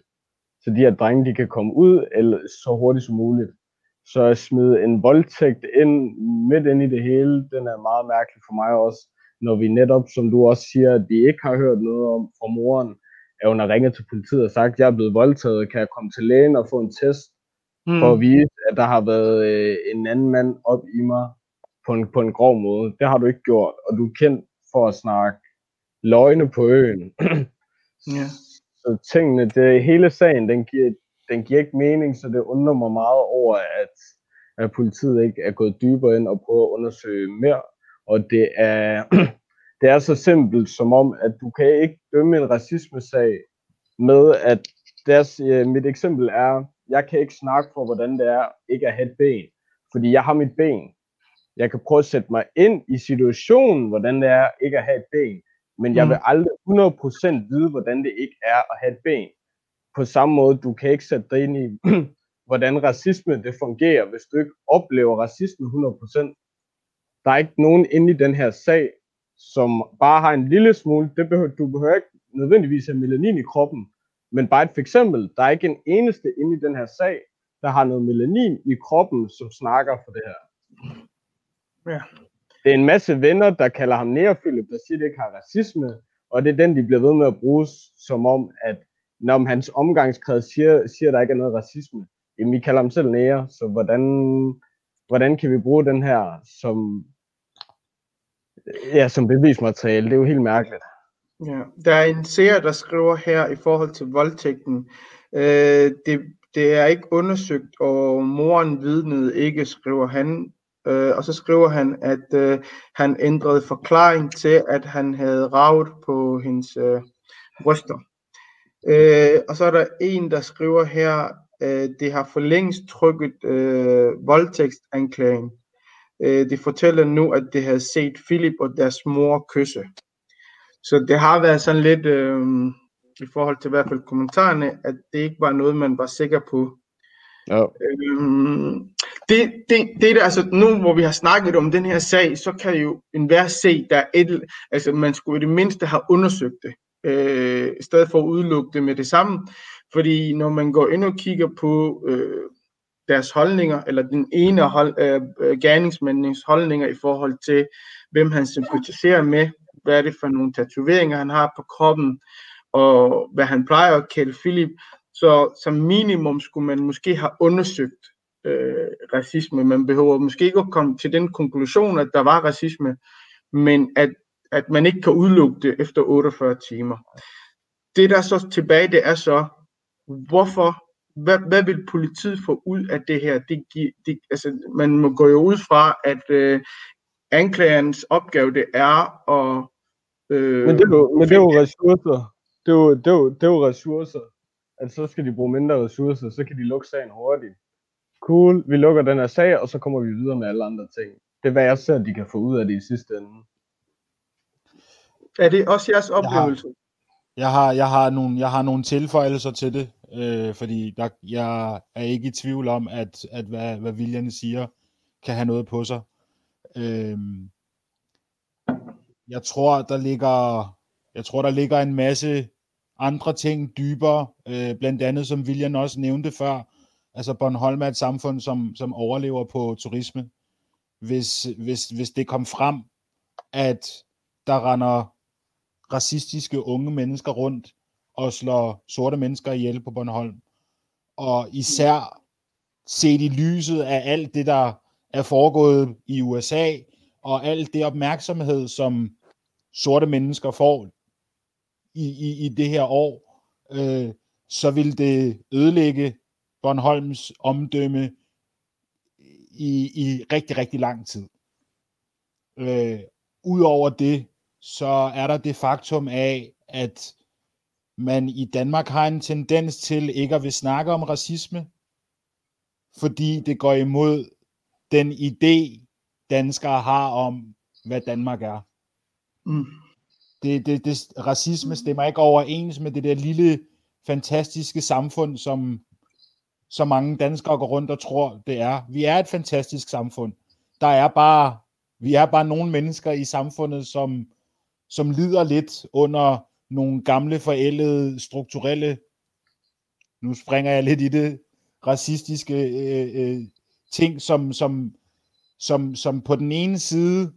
så de her drenge de kan komme ud eller så hurtigt som muligt. Så at smide en voldtægt ind midt ind i det hele, den er meget mærkelig for mig også, når vi netop, som du også siger, at vi ikke har hørt noget om fra moren, at hun har ringet til politiet og sagt, jeg er blevet voldtaget, kan jeg komme til lægen og få en test, Mm. for at vise, at der har været øh, en anden mand op i mig på en, på en grov måde. Det har du ikke gjort, og du er kendt for at snakke løgne på øen. Ja. Så tingene, det, hele sagen, den giver, den giver ikke mening, så det undrer mig meget over, at, at politiet ikke er gået dybere ind og prøver at undersøge mere. Og det er, det er så simpelt som om, at du kan ikke dømme en racismesag med, at deres, øh, mit eksempel er, jeg kan ikke snakke for, hvordan det er ikke at have et ben, fordi jeg har mit ben. Jeg kan prøve at sætte mig ind i situationen, hvordan det er ikke at have et ben, men jeg Mm. vil aldrig 100% vide, hvordan det ikke er at have et ben. På samme måde, du kan ikke sætte dig ind i, hvordan racisme det fungerer, hvis du ikke oplever racisme 100%. Der er ikke nogen inde i den her sag, som bare har en lille smule, det behøver, du behøver ikke nødvendigvis have melanin i kroppen, men bare et for eksempel, der er ikke en eneste inde i den her sag, der har noget melanin i kroppen, som snakker for det her. Ja. Det er en masse venner, der kalder ham nærfylde, der siger, at det ikke har racisme, og det er den, de bliver ved med at bruge som om, at når hans omgangskreds siger, siger, at der ikke er noget racisme, jamen vi kalder ham selv nære, så hvordan, hvordan kan vi bruge den her som, ja, som bevismateriale? Det er jo helt mærkeligt. Ja, der er en seer, der skriver her i forhold til voldtægten. Øh, det, det er ikke undersøgt, og moren vidnede ikke, skriver han. Øh, og så skriver han, at øh, han ændrede forklaring til, at han havde ravet på hendes øh, bryster. Øh, og så er der en, der skriver her, øh, det har for længst trykket øh, voldtægtsanklagen. Øh, det fortæller nu, at det havde set Philip og deres mor kysse. Så det har været sådan lidt, øh, i forhold til i hvert fald kommentarerne, at det ikke var noget, man var sikker på. Ja. Øhm, det, det, det der, altså nu hvor vi har snakket om den her sag, så kan jo enhver se, der er et, altså man skulle i det mindste have undersøgt det, øh, i stedet for at udelukke det med det samme. Fordi når man går ind og kigger på øh, deres holdninger, eller den ene hold, øh, gerningsmændens holdninger i forhold til, hvem han sympatiserer med, hvad er det for nogle tatoveringer, han har på kroppen, og hvad han plejer at kalde Philip, så som minimum skulle man måske have undersøgt øh, racisme. Man behøver måske ikke at komme til den konklusion, at der var racisme, men at, at man ikke kan udelukke det efter 48 timer. Det der er så tilbage, det er så, hvorfor, hvad, hvad vil politiet få ud af det her? Det, det, altså, man må gå jo ud fra, at øh, anklagerens opgave det er at... Øh, Men det er jo, men det er jo ressourcer. Det er jo, det er jo, det er jo ressourcer. At så skal de bruge mindre ressourcer, så kan de lukke sagen hurtigt. Cool, vi lukker den her sag, og så kommer vi videre med alle andre ting. Det er hvad jeg ser, de kan få ud af det i sidste ende. Er det også jeres oplevelse? Jeg har, jeg har, nogle, jeg har nogle tilføjelser til det, øh, fordi der, jeg er ikke i tvivl om, at, at hvad, hvad William siger, kan have noget på sig. Øh, jeg tror, der ligger, jeg tror, der ligger en masse andre ting dybere, øh, blandt andet, som William også nævnte før, altså Bornholm er et samfund, som, som overlever på turisme. Hvis, hvis, hvis det kom frem, at der render racistiske unge mennesker rundt og slår sorte mennesker ihjel på Bornholm, og især set i lyset af alt det, der er foregået i USA, og alt det opmærksomhed, som sorte mennesker får i, i, i det her år, øh, så vil det ødelægge Bornholms omdømme i, i rigtig, rigtig lang tid. Øh, Udover det, så er der det faktum af, at man i Danmark har en tendens til ikke at vil snakke om racisme, fordi det går imod den idé, danskere har om, hvad Danmark er. Mm. Det, det, det, racisme stemmer ikke overens med det der lille, fantastiske samfund, som så mange danskere går rundt og tror, det er. Vi er et fantastisk samfund. Der er bare, vi er bare nogle mennesker i samfundet, som, som lider lidt under nogle gamle, forældede, strukturelle, nu springer jeg lidt i det, racistiske øh, øh, ting, som, som, som, som på den ene side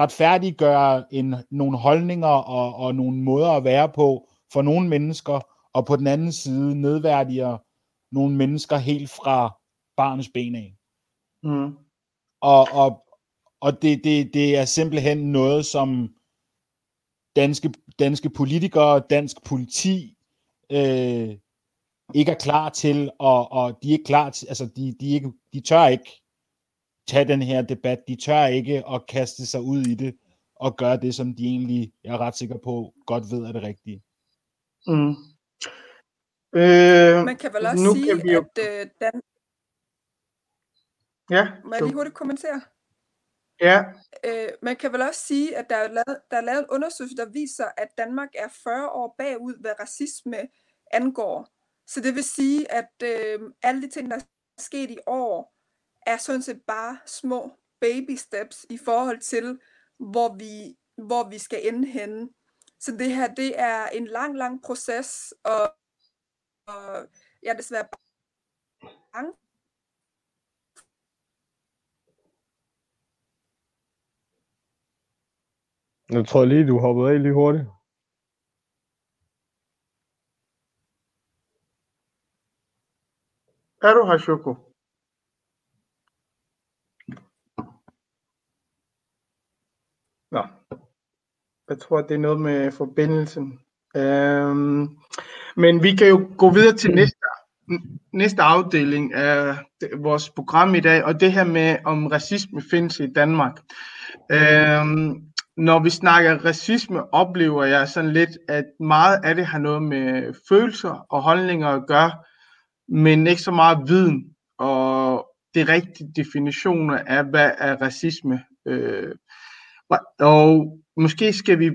retfærdiggør en, nogle holdninger og, og nogle måder at være på for nogle mennesker, og på den anden side nedværdiger nogle mennesker helt fra barnets ben af. Mm. Og, og, og det, det, det er simpelthen noget, som danske, danske politikere, dansk politi øh, ikke er klar til, og, og de er ikke klar til, altså de, de, ikke, de tør ikke tage den her debat, de tør ikke at kaste sig ud i det, og gøre det, som de egentlig, jeg er ret sikker på, godt ved er det rigtige. Mm. Øh, Man kan vel også nu sige, kan vi jo... at øh, Dan... Ja, Må jeg du- lige hurtigt kommentere? Ja, Øh, man kan vel også sige, at der er, lavet, der er lavet en undersøgelse, der viser, at Danmark er 40 år bagud, hvad racisme angår. Så det vil sige, at øh, alle de ting, der er sket i år, er sådan set bare små baby steps i forhold til, hvor vi hvor vi skal ende henne. Så det her, det er en lang, lang proces, og, og jeg er desværre bange Jeg tror lige, du hoppede af lige hurtigt. Er du her, Shoko? Nå. Jeg tror, det er noget med forbindelsen. Øhm, men vi kan jo gå videre til næste, næste afdeling af vores program i dag, og det her med, om racisme findes i Danmark. Øhm, når vi snakker racisme, oplever jeg sådan lidt, at meget af det har noget med følelser og holdninger at gøre, men ikke så meget viden og det rigtige definitioner af, hvad er racisme. Øh, og, måske skal vi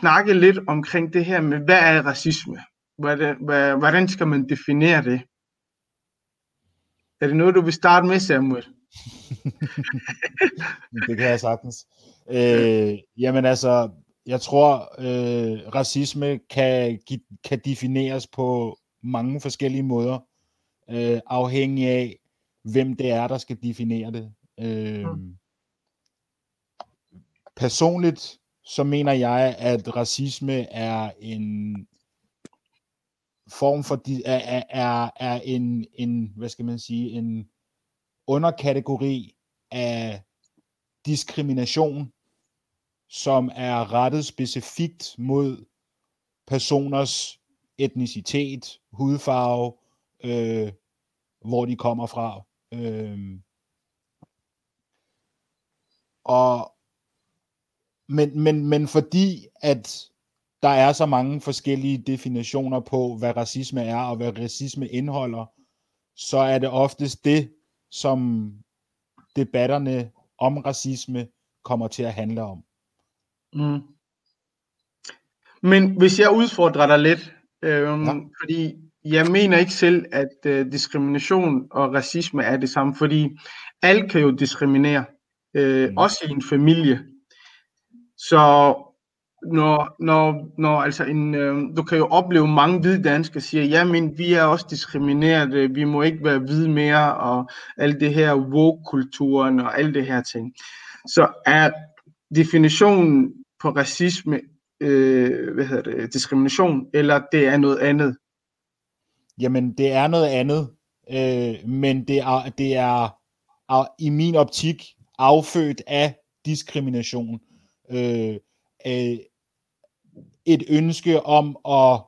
snakke lidt omkring det her med, hvad er racisme? Hvordan skal man definere det? Er det noget, du vil starte med, Samuel? Det kan jeg sagtens. Øh, jamen altså, jeg tror, øh, racisme kan, kan defineres på mange forskellige måder, øh, afhængig af, hvem det er, der skal definere det. Øh, personligt, så mener jeg, at racisme er en form for, er, er, er, er en, en, hvad skal man sige, en underkategori af diskrimination, som er rettet specifikt mod personers etnicitet, hudfarve, øh, hvor de kommer fra. Øh, og men, men, men fordi at der er så mange forskellige definitioner på, hvad racisme er og hvad racisme indeholder, så er det oftest det, som debatterne om racisme kommer til at handle om. Mm. Men hvis jeg udfordrer dig lidt, øhm, Ja. fordi jeg mener ikke selv, at øh, diskrimination og racisme er det samme, fordi alle kan jo diskriminere, øh, Mm. også i en familie. Så når, når, når altså en, øh, du kan jo opleve mange hvide danskere siger, ja, men vi er også diskrimineret, vi må ikke være hvide mere, og alt det her woke-kulturen og alle det her ting. Så er definitionen på racisme, øh, hvad hedder det, diskrimination, eller det er noget andet? Jamen, det er noget andet, øh, men det er, det er, er i min optik affødt af diskrimination. Øh, øh, et ønske om at,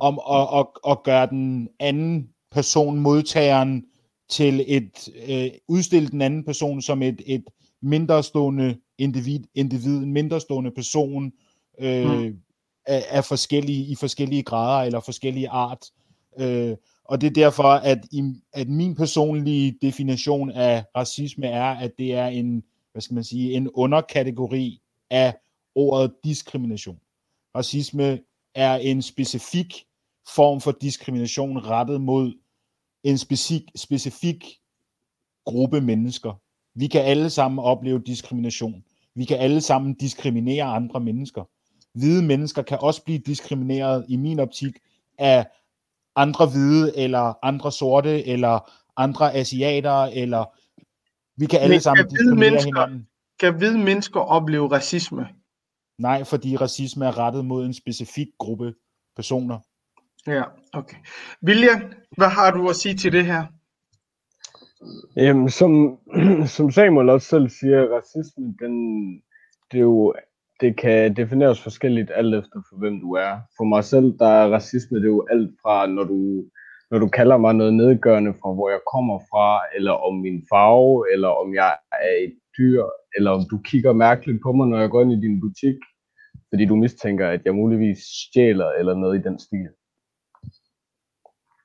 om at, at, at gøre den anden person, modtageren, til et øh, udstille den anden person som et, et mindrestående individ, individ, en mindrestående person øh, Mm. af, af forskellige, i forskellige grader eller forskellige art. Øh, og det er derfor, at, i, at min personlige definition af racisme er, at det er en, hvad skal man sige, en underkategori af ordet diskrimination. Racisme er en specifik form for diskrimination rettet mod en specifik, specifik gruppe mennesker. Vi kan alle sammen opleve diskrimination. Vi kan alle sammen diskriminere andre mennesker. Hvide mennesker kan også blive diskrimineret i min optik af andre hvide, eller andre sorte, eller andre asiater, eller vi kan alle Men sammen kan diskriminere mennesker- hinanden. Kan hvide mennesker opleve racisme? Nej, fordi racisme er rettet mod en specifik gruppe personer. Ja, okay. William, hvad har du at sige til det her? Jamen, som, som Samuel også selv siger, racisme, den, det, er jo, det kan defineres forskelligt alt efter for hvem du er. For mig selv, der er racisme, det er jo alt fra, når du, når du kalder mig noget nedgørende fra, hvor jeg kommer fra, eller om min farve, eller om jeg er et dyr, eller om du kigger mærkeligt på mig, når jeg går ind i din butik, fordi du mistænker, at jeg muligvis stjæler, eller noget i den stil.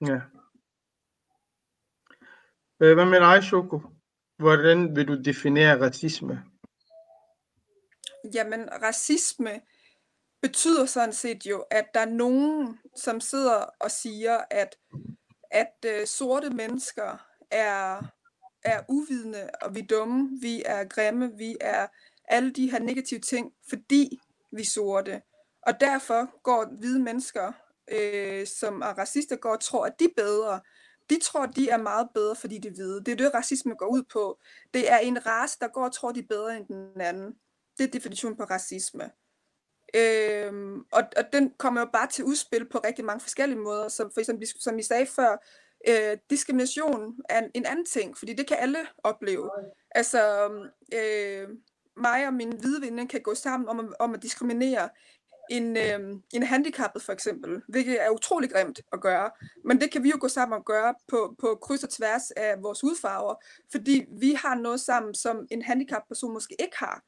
Ja. Øh, Hvad med dig, Shoko? Hvordan vil du definere racisme? Jamen, racisme betyder sådan set jo, at der er nogen, som sidder og siger, at, at øh, sorte mennesker er, er uvidende, og vi er dumme, vi er grimme, vi er alle de her negative ting, fordi vi er sorte. Og derfor går hvide mennesker, øh, som er racister, går og tror, at de er bedre. De tror, de er meget bedre, fordi de er hvide. Det er det, racisme går ud på. Det er en race, der går og tror, de er bedre end den anden. Det er definitionen på racisme. Øhm, og, og den kommer jo bare til udspil på rigtig mange forskellige måder. Som for eksempel, som I sagde før, øh, diskrimination er en, en anden ting, fordi det kan alle opleve. Altså, øh, mig og min hvide kan gå sammen om, at- om at diskriminere en, øh, en handicappet for eksempel, hvilket er utrolig grimt at gøre. Men det kan vi jo gå sammen og gøre på, på kryds og tværs af vores hudfarver, fordi vi har noget sammen, som en handicappet person måske ikke har.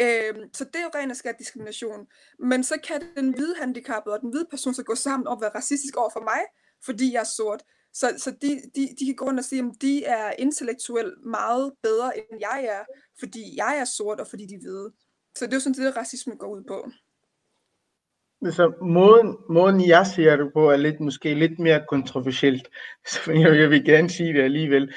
Øhm, så det er jo ren og skær diskrimination. Men så kan den hvide handicappede og den hvide person så gå sammen og være racistisk over for mig, fordi jeg er sort. Så, så de, de, de kan gå rundt og sige, at de er intellektuelt meget bedre, end jeg er, fordi jeg er sort, og fordi de er hvide. Så det er jo sådan, det racisme går ud på. Så måden, måden jeg ser det på, er lidt, måske lidt mere kontroversielt. Så jeg, jeg vil gerne sige det alligevel.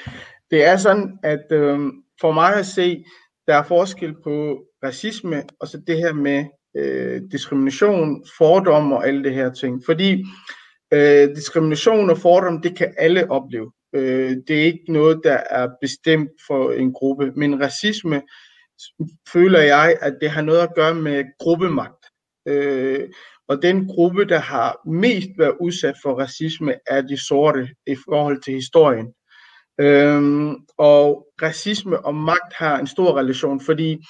Det er sådan, at øh, for mig at se, der er forskel på racisme og så det her med øh, diskrimination, fordom og alle det her ting. Fordi øh, diskrimination og fordom, det kan alle opleve. Øh, det er ikke noget, der er bestemt for en gruppe. Men racisme føler jeg, at det har noget at gøre med gruppemagt. Øh, og den gruppe, der har mest været udsat for racisme, er de sorte i forhold til historien. Øhm, og racisme og magt har en stor relation, fordi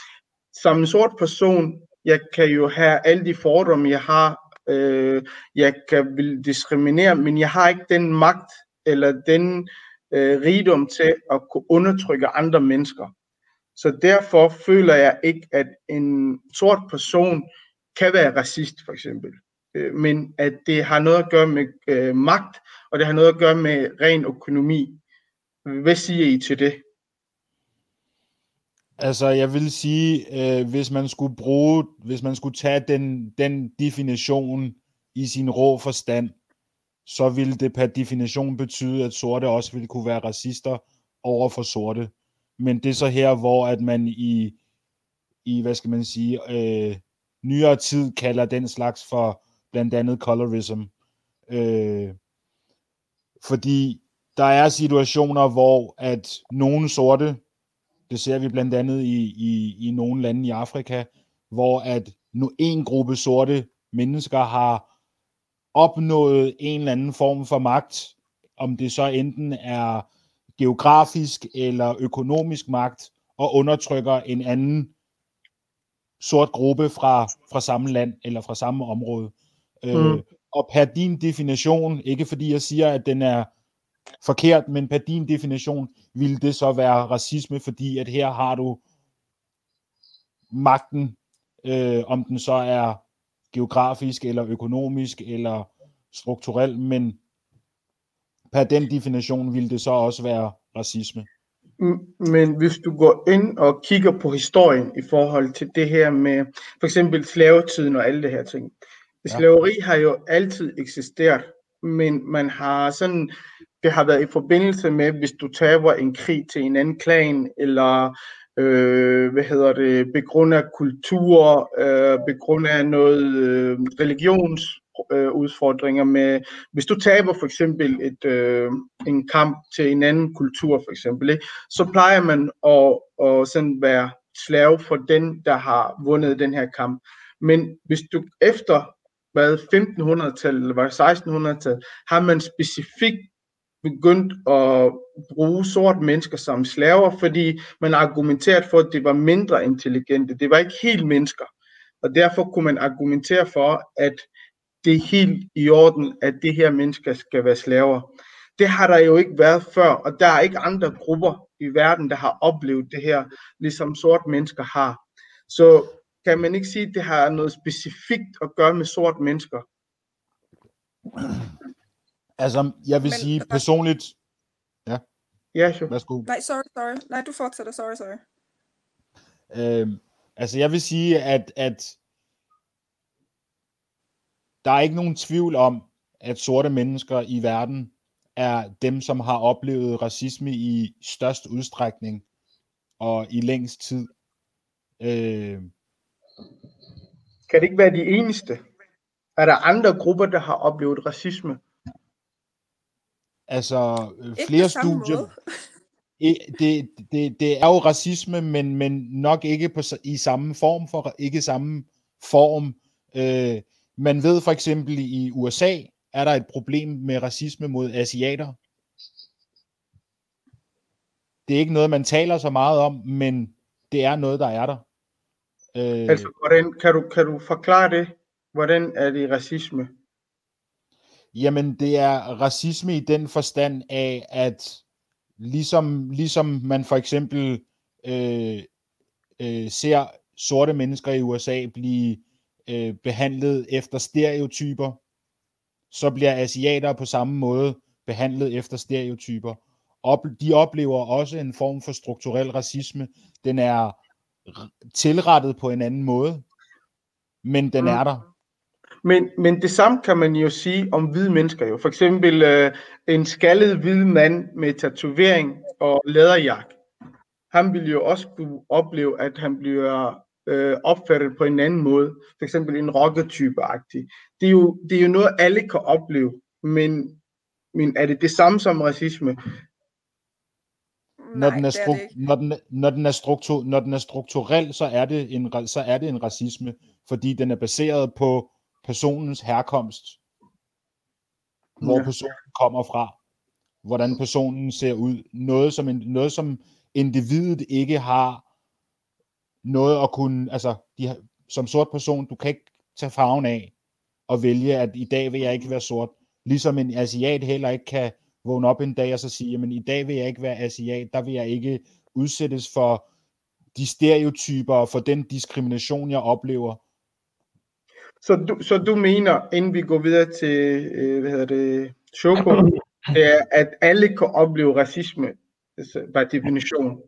som en sort person, jeg kan jo have alle de fordomme, jeg har. Øh, jeg kan vil diskriminere, men jeg har ikke den magt eller den øh, rigdom til at kunne undertrykke andre mennesker. Så derfor føler jeg ikke, at en sort person kan være racist, for eksempel. Øh, men at det har noget at gøre med øh, magt, og det har noget at gøre med ren økonomi. Hvad siger I til det? Altså, jeg vil sige, øh, hvis man skulle bruge, hvis man skulle tage den, den definition i sin rå forstand, så ville det per definition betyde, at sorte også ville kunne være racister over for sorte. Men det er så her, hvor at man i, i hvad skal man sige, øh, nyere tid kalder den slags for blandt andet colorism. Øh, fordi der er situationer, hvor at nogle sorte, det ser vi blandt andet i, i, i nogle lande i Afrika, hvor at nu en gruppe sorte mennesker har opnået en eller anden form for magt, om det så enten er geografisk eller økonomisk magt, og undertrykker en anden sort gruppe fra, fra samme land eller fra samme område. Mm. Øh, og per din definition, ikke fordi jeg siger, at den er forkert, men per din definition vil det så være racisme, fordi at her har du magten, øh, om den så er geografisk eller økonomisk eller strukturel, men per den definition vil det så også være racisme. Men hvis du går ind og kigger på historien i forhold til det her med for eksempel slavetiden og alle det her ting. Slaveri har jo altid eksisteret, men man har sådan, det har været i forbindelse med, hvis du taber en krig til en anden klan, eller øh, hvad hedder det, begrund af kultur, øh, begrund af noget øh, religionsudfordringer øh, med, hvis du taber for eksempel et, øh, en kamp til en anden kultur for eksempel, ikke, så plejer man at, at sådan være slave for den, der har vundet den her kamp. Men hvis du efter hvad 1500-tallet eller var 1600-tallet, har man specifikt begyndt at bruge sorte mennesker som slaver, fordi man argumenteret for, at det var mindre intelligente. Det var ikke helt mennesker. Og derfor kunne man argumentere for, at det er helt i orden, at det her mennesker skal være slaver. Det har der jo ikke været før, og der er ikke andre grupper i verden, der har oplevet det her, ligesom sorte mennesker har. Så kan man ikke sige, at det har noget specifikt at gøre med sorte mennesker? Altså, jeg vil Men- sige personligt... Ja, Ja, sure. værsgo. Nej, sorry, sorry. Nej, du fortsætter. Sorry, sorry. Øh, altså, jeg vil sige, at, at der er ikke nogen tvivl om, at sorte mennesker i verden er dem, som har oplevet racisme i størst udstrækning og i længst tid. Øh, Kan det ikke være de eneste? Er der andre grupper, der har oplevet racisme? altså, øh, Ikke flere på samme studier, det, det, det er jo racisme, men, men nok ikke på, i samme form, for ikke samme form. Øh, man ved for eksempel i USA, er der et problem med racisme mod asiater. Det er ikke noget, man taler så meget om, men det er noget, der er der. Øh, Altså, hvordan, kan, du, kan du forklare det? Hvordan er det racisme? Jamen, det er racisme i den forstand af, at ligesom, ligesom man for eksempel øh, øh, ser sorte mennesker i USA blive øh, behandlet efter stereotyper, så bliver asiater på samme måde behandlet efter stereotyper. Op, de oplever også en form for strukturel racisme. Den er tilrettet på en anden måde, men den Mm. er der. Men, men det samme kan man jo sige om hvide mennesker jo. For eksempel øh, en skaldet hvid mand med tatovering og læderjakke. Han vil jo også kunne opleve, at han bliver øh, opfattet på en anden måde. For eksempel en rockertype-agtig. Det er, jo, det er jo noget, alle kan opleve. Men, men er det det samme som racisme? når Nej, den er, er stru- det ikke. når den, når den er, struktur, når den er strukturel, så er, det en, så er det en racisme, fordi den er baseret på personens herkomst, hvor Ja. personen kommer fra, hvordan personen ser ud, noget som, en, noget som individet ikke har noget at kunne, altså de, har- som sort person, du kan ikke tage farven af og vælge, at i dag vil jeg ikke være sort, ligesom en asiat heller ikke kan vågne op en dag og så sige, jamen i dag vil jeg ikke være asiat, der vil jeg ikke udsættes for de stereotyper og for den diskrimination, jeg oplever. Så du, så du mener, inden vi går videre til, øh, hvad hedder det, det er, at alle kan opleve racisme, altså, by definition.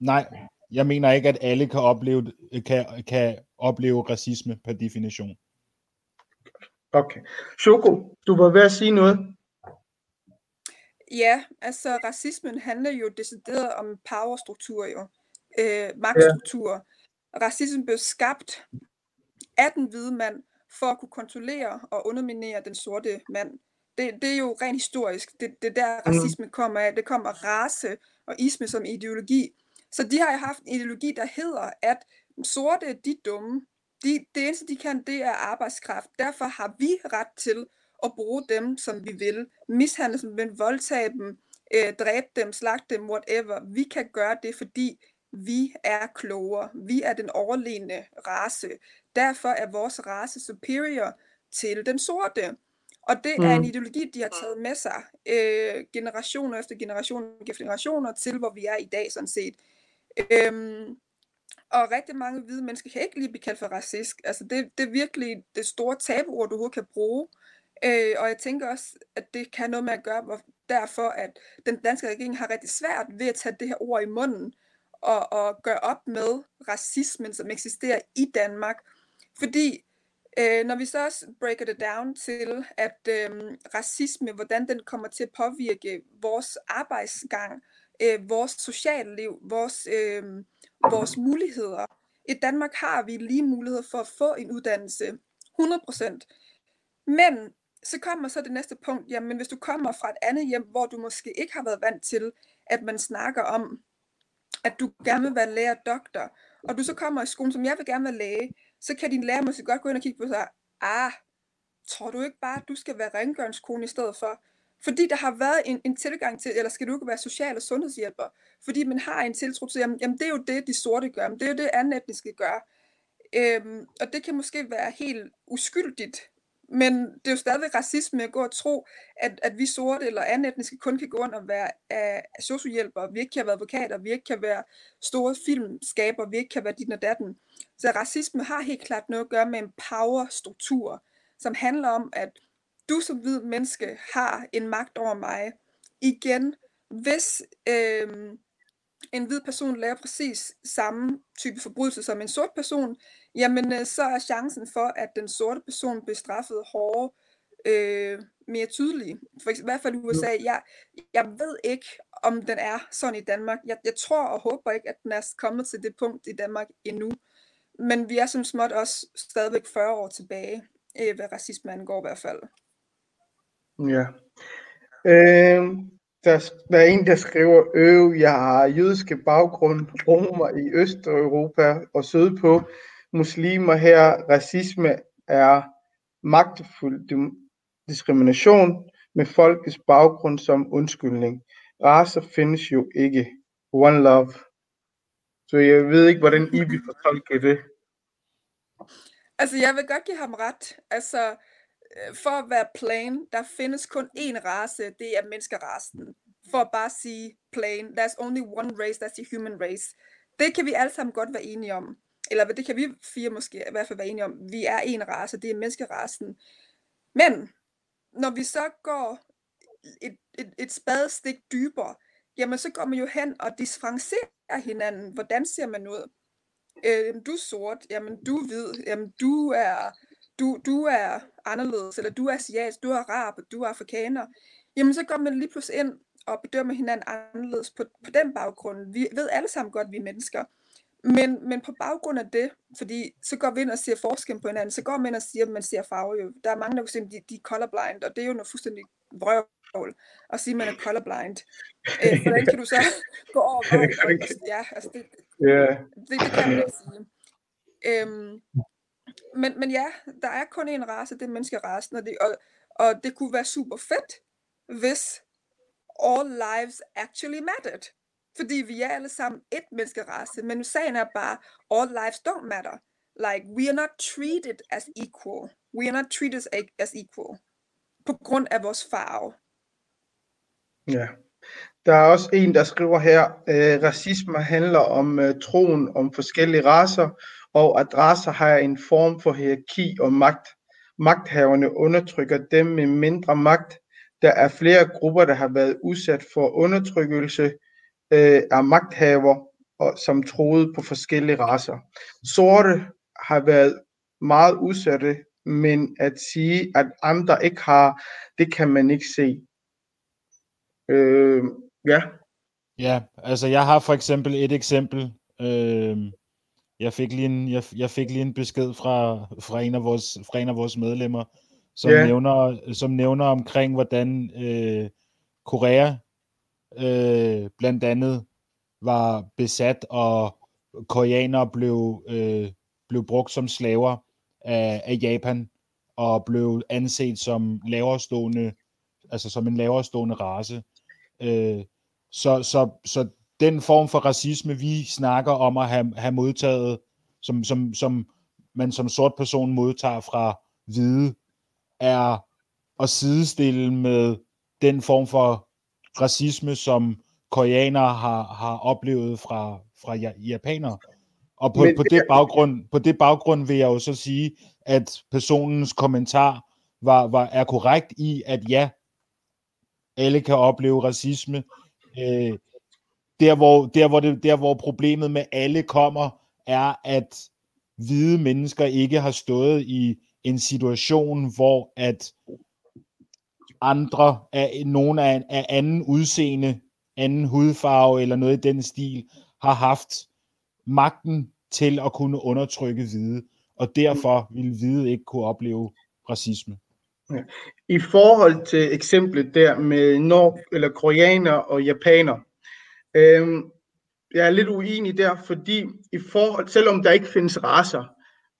Nej, jeg mener ikke, at alle kan opleve, kan, kan opleve racisme per definition. Okay. Choco, du var ved at sige noget? Ja, altså racismen handler jo decideret om powerstruktur jo. Øh, magtstruktur. Ja. Racismen blev skabt af den hvide mand for at kunne kontrollere og underminere den sorte mand. Det, det er jo rent historisk. Det, det er der racisme kommer af. Det kommer race og isme som ideologi. Så de har jo haft en ideologi, der hedder, at sorte, de er dumme. De, det eneste, de kan, det er arbejdskraft. Derfor har vi ret til at bruge dem, som vi vil. Mishandle dem, men voldtage dem, øh, dræbe dem, slagte dem, whatever. Vi kan gøre det, fordi vi er klogere. Vi er den overlegne race. Derfor er vores race superior til den sorte. Og det mm. er en Mm. ideologi, de har taget med sig øh, generationer efter generationer efter generationer til, hvor vi er i dag sådan set. Øhm, og rigtig mange hvide mennesker kan ikke lige blive kaldt for racist. Altså det, det er virkelig det store tabuord, du overhovedet kan bruge. Øh, og jeg tænker også, at det kan noget med at gøre, hvor, derfor at den danske regering har rigtig svært ved at tage det her ord i munden og, og gøre op med racismen, som eksisterer i Danmark. Fordi øh, når vi så også breaker det down til, at øh, racisme, hvordan den kommer til at påvirke vores arbejdsgang, øh, vores sociale liv, vores, øh, vores muligheder. I Danmark har vi lige mulighed for at få en uddannelse, 100%. Men så kommer så det næste punkt, jamen hvis du kommer fra et andet hjem, hvor du måske ikke har været vant til, at man snakker om, at du gerne vil være lærer doktor, og du så kommer i skolen, som jeg vil gerne være læge, så kan din lærer måske godt gå ind og kigge på sig, ah, tror du ikke bare, at du skal være rengøringskone i stedet for? Fordi der har været en, en tilgang til, eller skal du ikke være social- og sundhedshjælper? Fordi man har en tiltro til, jamen, jamen det er jo det, de sorte gør, men det er jo det, anden etniske gør. Øhm, og det kan måske være helt uskyldigt, men det er jo stadigvæk racisme at gå og tro, at, at vi sorte eller anden etniske kun kan gå ind og være af sociohjælpere, vi ikke kan være advokater, vi ikke kan være store filmskaber, vi ikke kan være dit og datten. Så racisme har helt klart noget at gøre med en powerstruktur, som handler om, at du som hvid menneske har en magt over mig. Igen, hvis øh, en hvid person laver præcis samme type forbrydelse som en sort person, jamen øh, så er chancen for, at den sorte person bliver straffet hårdere øh, mere tydelige. For eksempel, i hvert fald i USA. Jeg, jeg ved ikke, om den er sådan i Danmark. Jeg, jeg tror og håber ikke, at den er kommet til det punkt i Danmark endnu. Men vi er som småt også stadigvæk 40 år tilbage, øh, hvad racisme angår i hvert fald. Ja. Øh, der, der er en, der skriver, øv, jeg har jødiske baggrund, romer i Østeuropa og sydpå, muslimer her, racisme er magtfuld diskrimination med folkets baggrund som undskyldning. Racer findes jo ikke. One love. Så jeg ved ikke, hvordan I vil fortolke det. Altså, jeg vil godt give ham ret. Altså, for at være plain, der findes kun én race, det er menneskerasen. For at bare sige plain, there's only one race, that's the human race. Det kan vi alle sammen godt være enige om. Eller det kan vi fire måske i hvert fald være enige om. Vi er en race, det er menneskerasen. Men, når vi så går et, et, et spadestik dybere, jamen så går man jo hen og differencierer hinanden. Hvordan ser man ud? Øh, du er sort, jamen du er hvid, jamen du er, du, du er anderledes, eller du er asiatisk, du er arab, du er afrikaner. Jamen så går man lige pludselig ind og bedømmer hinanden anderledes på, på den baggrund. Vi ved alle sammen godt, at vi er mennesker. Men, men på baggrund af det, fordi så går vi ind og ser forskel på hinanden, så går man ind og siger, at man ser farve. Jo. Der er mange, der kan sige, at de, de er colorblind, og det er jo noget fuldstændig vrøvl at sige, at man er colorblind. Øh, hvordan kan du så gå over vejen? Ja, altså det, Ja, det, det kan man ikke sige. Øhm, men, men ja, der er kun en race, det er menneskerasen, og det, og, og det kunne være super fedt, hvis all lives actually mattered. Fordi vi er alle sammen et menneskerace, men sagen er bare, all lives don't matter. Like, we are not treated as equal. We are not treated as, equal. På grund af vores farve. ja. Der er også en, der skriver her, øh, racisme handler om øh, troen om forskellige racer, og at racer har en form for hierarki og magt. Magthaverne undertrykker dem med mindre magt. Der er flere grupper, der har været udsat for undertrykkelse øh, af magthaver, og, som troede på forskellige racer. Sorte har været meget udsatte, men at sige, at andre ikke har, det kan man ikke se. Øh, ja, Ja, altså jeg har for eksempel et eksempel. Øh, jeg, fik lige en, jeg, jeg fik lige en besked fra, fra, en, af vores, fra en af vores medlemmer, som, Ja. nævner, som nævner omkring, hvordan øh, Korea øh, blandt andet var besat, og koreanere blev, øh, blev brugt som slaver af, af Japan, og blev anset som laverstående, altså som en laverstående race. Øh, så, så, så den form for racisme, vi snakker om at have, have modtaget, som, som, som man som sort person modtager fra hvide, er at sidestille med den form for racisme, som koreanere har, har oplevet fra, fra ja- japanere. Og på, Men- på, det baggrund, på det baggrund vil jeg jo så sige, at personens kommentar var, var, er korrekt i, at ja, alle kan opleve racisme. Øh, der, hvor, der, hvor det, der, hvor problemet med alle kommer, er, at hvide mennesker ikke har stået i en situation, hvor at andre af nogen af, af anden udseende, anden hudfarve eller noget i den stil, har haft magten til at kunne undertrykke hvide, og derfor vil hvide ikke kunne opleve racisme. I forhold til eksemplet der med nord eller koreaner og japaner, øhm, jeg er lidt uenig der, fordi i forhold, selvom der ikke findes racer,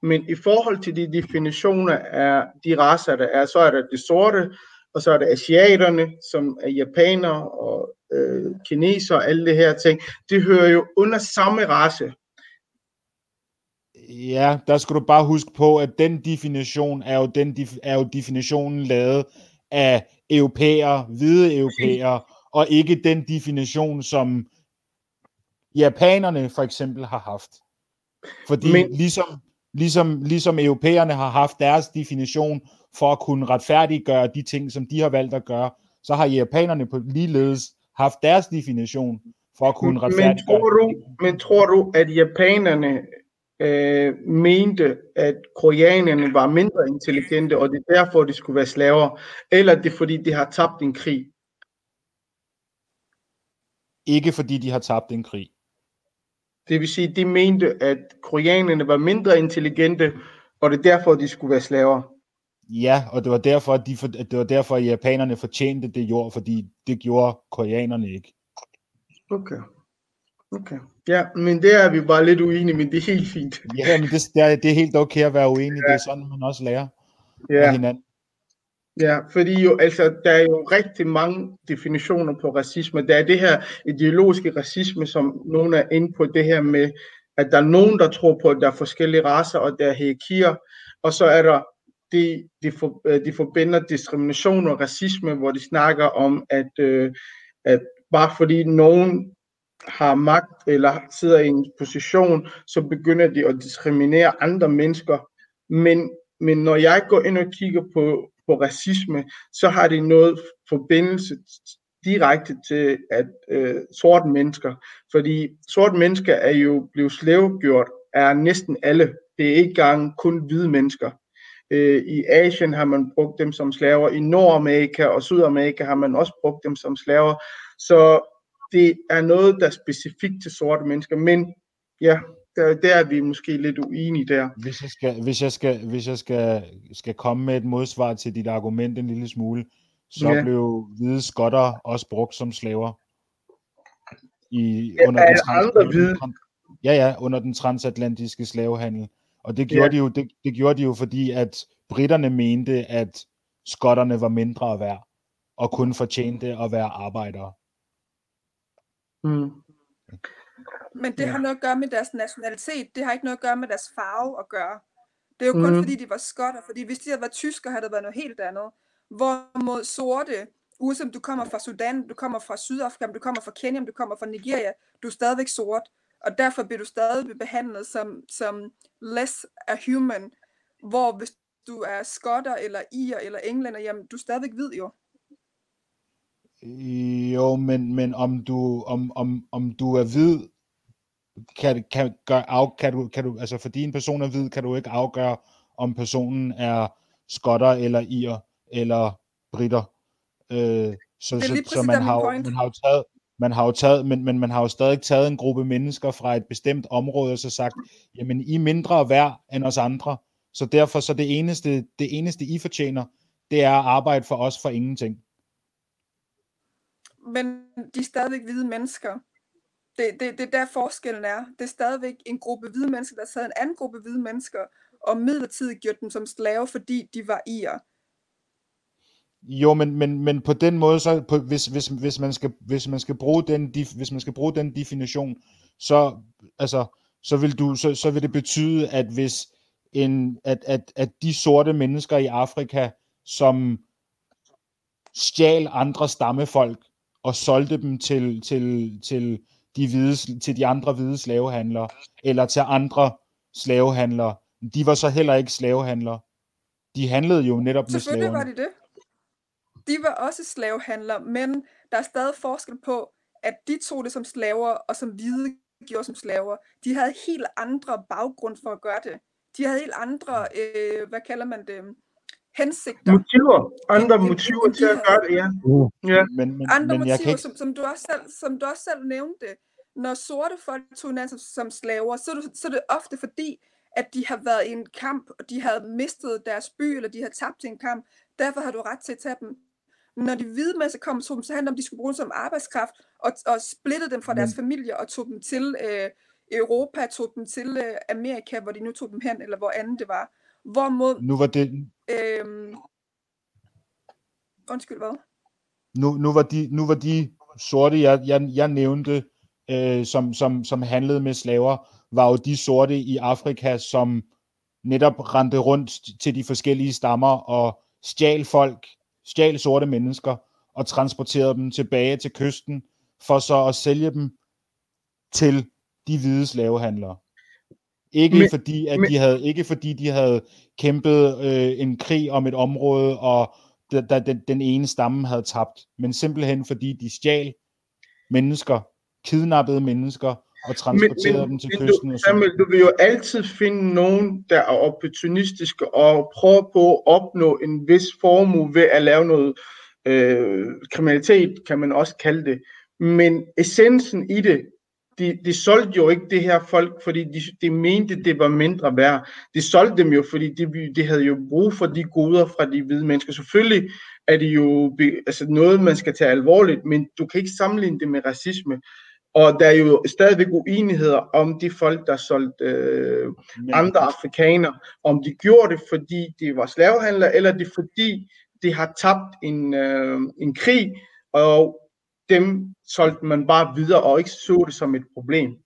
men i forhold til de definitioner af de racer, der er, så er der de sorte, og så er der asiaterne, som er japanere og øh, kineser og alle det her ting. Det hører jo under samme race. Ja, der skal du bare huske på, at den definition er jo, den, er jo definitionen lavet af europæere, hvide europæere, og ikke den definition, som japanerne for eksempel har haft. Fordi Men- Men... ligesom, ligesom, ligesom europæerne har haft deres definition for at kunne retfærdiggøre de ting, som de har valgt at gøre, så har japanerne på ligeledes haft deres definition for at kunne Men retfærdiggøre tror du, men tror du, at japanerne øh, mente, at koreanerne var mindre intelligente, og det er derfor, de skulle være slaver, eller det er fordi, de har tabt en krig. Ikke fordi de har tabt en krig. Det vil sige, de mente, at koreanerne var mindre intelligente, og det er derfor, de skulle være slaver. Ja, og det var derfor, at, de for, at det var derfor, at japanerne fortjente det jord, fordi det gjorde koreanerne ikke. Okay. Okay. Ja, men det er vi bare lidt uenige, men det er helt fint. Ja, men det, det, er, det er helt okay at være uenig. Det er sådan, man også lærer af Ja, hinanden. Ja, fordi jo, altså, der er jo rigtig mange definitioner på racisme. Der er det her ideologiske racisme, som nogen er inde på det her med, at der er nogen, der tror på, at der er forskellige racer, og der er hierarkier, og så er der de, de, for, øh, de forbinder diskrimination og racisme, hvor de snakker om, at, øh, at bare fordi nogen har magt eller sidder i en position, så begynder de at diskriminere andre mennesker. Men, men når jeg går ind og kigger på, på racisme, så har det noget forbindelse direkte til at øh, sorte mennesker. Fordi sorte mennesker er jo blevet slavegjort af næsten alle. Det er ikke engang kun hvide mennesker. Øh, I Asien har man brugt dem som slaver. I Nordamerika og Sydamerika har man også brugt dem som slaver. Så det er noget, der er specifikt til sorte mennesker. Men ja, der, der er vi måske lidt uenige der. Hvis jeg, skal, hvis jeg, skal, hvis jeg skal, skal komme med et modsvar til dit argument en lille smule, så Ja. blev hvide skotter også brugt som slaver. I, Ja, under den andre hvide? Ja, ja, under den transatlantiske slavehandel. Og det gjorde, Ja. de jo, det, det gjorde de jo, fordi at britterne mente, at skotterne var mindre værd, og kun fortjente at være arbejdere. Mm. Men det Ja. har noget at gøre med deres nationalitet. Det har ikke noget at gøre med deres farve at gøre. Det er jo kun Mhm. fordi, de var skotter. Fordi hvis de havde været tyskere, havde det været noget helt andet. Hvorimod sorte, uanset om du kommer fra Sudan, du kommer fra Sydafrika, om du kommer fra Kenya, om du kommer fra Nigeria, du er stadigvæk sort. Og derfor bliver du stadig behandlet som, som less a human. Hvor hvis du er skotter, eller ir, eller englænder, jamen du er stadigvæk hvid jo. Jo, men, men om, du, om, om, om du er hvid, kan, kan, gør, af, kan, du, kan du, altså fordi en person er hvid, kan du ikke afgøre, om personen er skotter eller ir eller britter. Øh, så, er så, så man der, har, point. man har jo taget, man har jo taget, men, men man har jo stadig taget en gruppe mennesker fra et bestemt område og så sagt, jamen I er mindre værd end os andre, så derfor så det eneste, det eneste I fortjener, det er at arbejde for os for ingenting. Men de er stadigvæk hvide mennesker. Det, det, det er der forskellen er. Det er stadigvæk en gruppe hvide mennesker, der sad en anden gruppe hvide mennesker, og midlertidigt gjorde dem som slave, fordi de var irer. Jo, men, men, men på den måde, så på, hvis, hvis, hvis, man skal, hvis, man skal bruge den, hvis man skal bruge den definition, så, altså, så, vil du, så, så vil det betyde, at hvis en, at, at, at de sorte mennesker i Afrika, som stjal andre stammefolk og solgte dem til, til, til, de, hvide, til de andre hvide slavehandlere, eller til andre slavehandlere, de var så heller ikke slavehandlere. De handlede jo netop med Selvfølgelig var slaverne. de det. De var også slavehandlere, men der er stadig forskel på, at de tog det som slaver, og som hvide gjorde som slaver. De havde helt andre baggrund for at gøre det. De havde helt andre, øh, hvad kalder man det, hensigter. Motiver. Andre motiver til at gøre det, ja. Uh, Ja. Men, men, andre men motiver, ikke, som, som, du også selv, som du også selv nævnte. Når sorte folk tog hinanden som, som slaver, så er, det, så er det ofte fordi, at de har været i en kamp, og de har mistet deres by, eller de har tabt i en kamp. Derfor har du ret til at tage dem. Når de hvide mennesker kom, så, så handlede det om, at de skulle bruge dem som arbejdskraft, og, og splittede dem fra deres familier, og tog dem til øh, Europa, tog dem til øh, Amerika, hvor de nu tog dem hen, eller hvor andet det var. Hvorimod, nu var det, øh, undskyld hvad? nu, nu, var de, nu var de sorte, jeg, jeg, jeg nævnte, øh, som, som, som handlede med slaver, var jo de sorte i Afrika, som netop rendte rundt til de forskellige stammer og stjal folk, stjal sorte mennesker og transporterede dem tilbage til kysten, for så at sælge dem til de hvide slavehandlere. Ikke Men- men, fordi at men- de havde ikke fordi de havde kæmpet øh, en krig om et område og da, da den, den ene stamme havde tabt, men simpelthen fordi de stjal mennesker, kidnappede mennesker og transporterede dem til men kysten. du. Samuel, du vil jo altid finde nogen, der er opportunistiske og prøver på at opnå en vis formue ved at lave noget øh, kriminalitet, kan man også kalde det. Men essensen i det, de, de solgte jo ikke det her folk, fordi de, de mente, det var mindre værd. De solgte dem jo, fordi de, de havde jo brug for de goder fra de hvide mennesker. Selvfølgelig er det jo altså noget, man skal tage alvorligt, men du kan ikke sammenligne det med racisme. Og der er jo stadigvæk uenigheder om de folk, der solgte øh, andre afrikanere, om de gjorde det, fordi de var slavehandlere, eller det fordi de har tabt en, øh, en krig, og dem solgte man bare videre og ikke så det som et problem.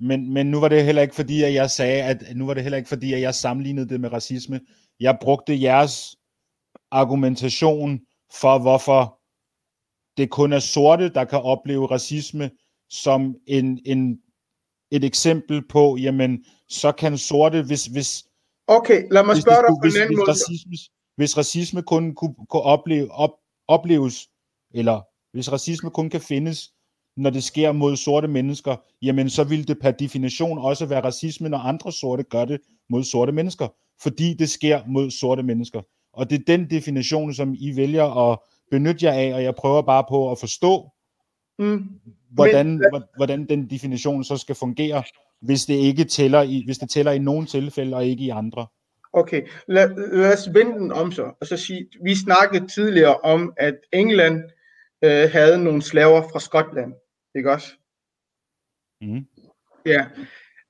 men, men nu var det heller ikke fordi, at jeg sagde, at nu var det heller ikke fordi, at jeg sammenlignede det med racisme. Jeg brugte jeres argumentation for, hvorfor det kun er sorte, der kan opleve racisme, som en, en, et eksempel på, jamen, så kan sorte, hvis, hvis, Okay, lad mig spørge dig på hvis, en anden hvis, måde. racisme, hvis racisme kun kunne, kunne opleve, op, opleves, eller hvis racisme kun kan findes, når det sker mod sorte mennesker, jamen så vil det per definition også være racisme, når andre sorte gør det mod sorte mennesker, fordi det sker mod sorte mennesker. Og det er den definition, som I vælger at benytte jer af, og jeg prøver bare på at forstå, Mm. hvordan, Men- hvordan den definition så skal fungere, hvis det ikke tæller i, hvis det tæller i nogle tilfælde og ikke i andre. Okay, lad, lad os vende den om så, og så sige, vi snakkede tidligere om, at England øh, havde nogle slaver fra Skotland, ikke også? Mhm. Ja.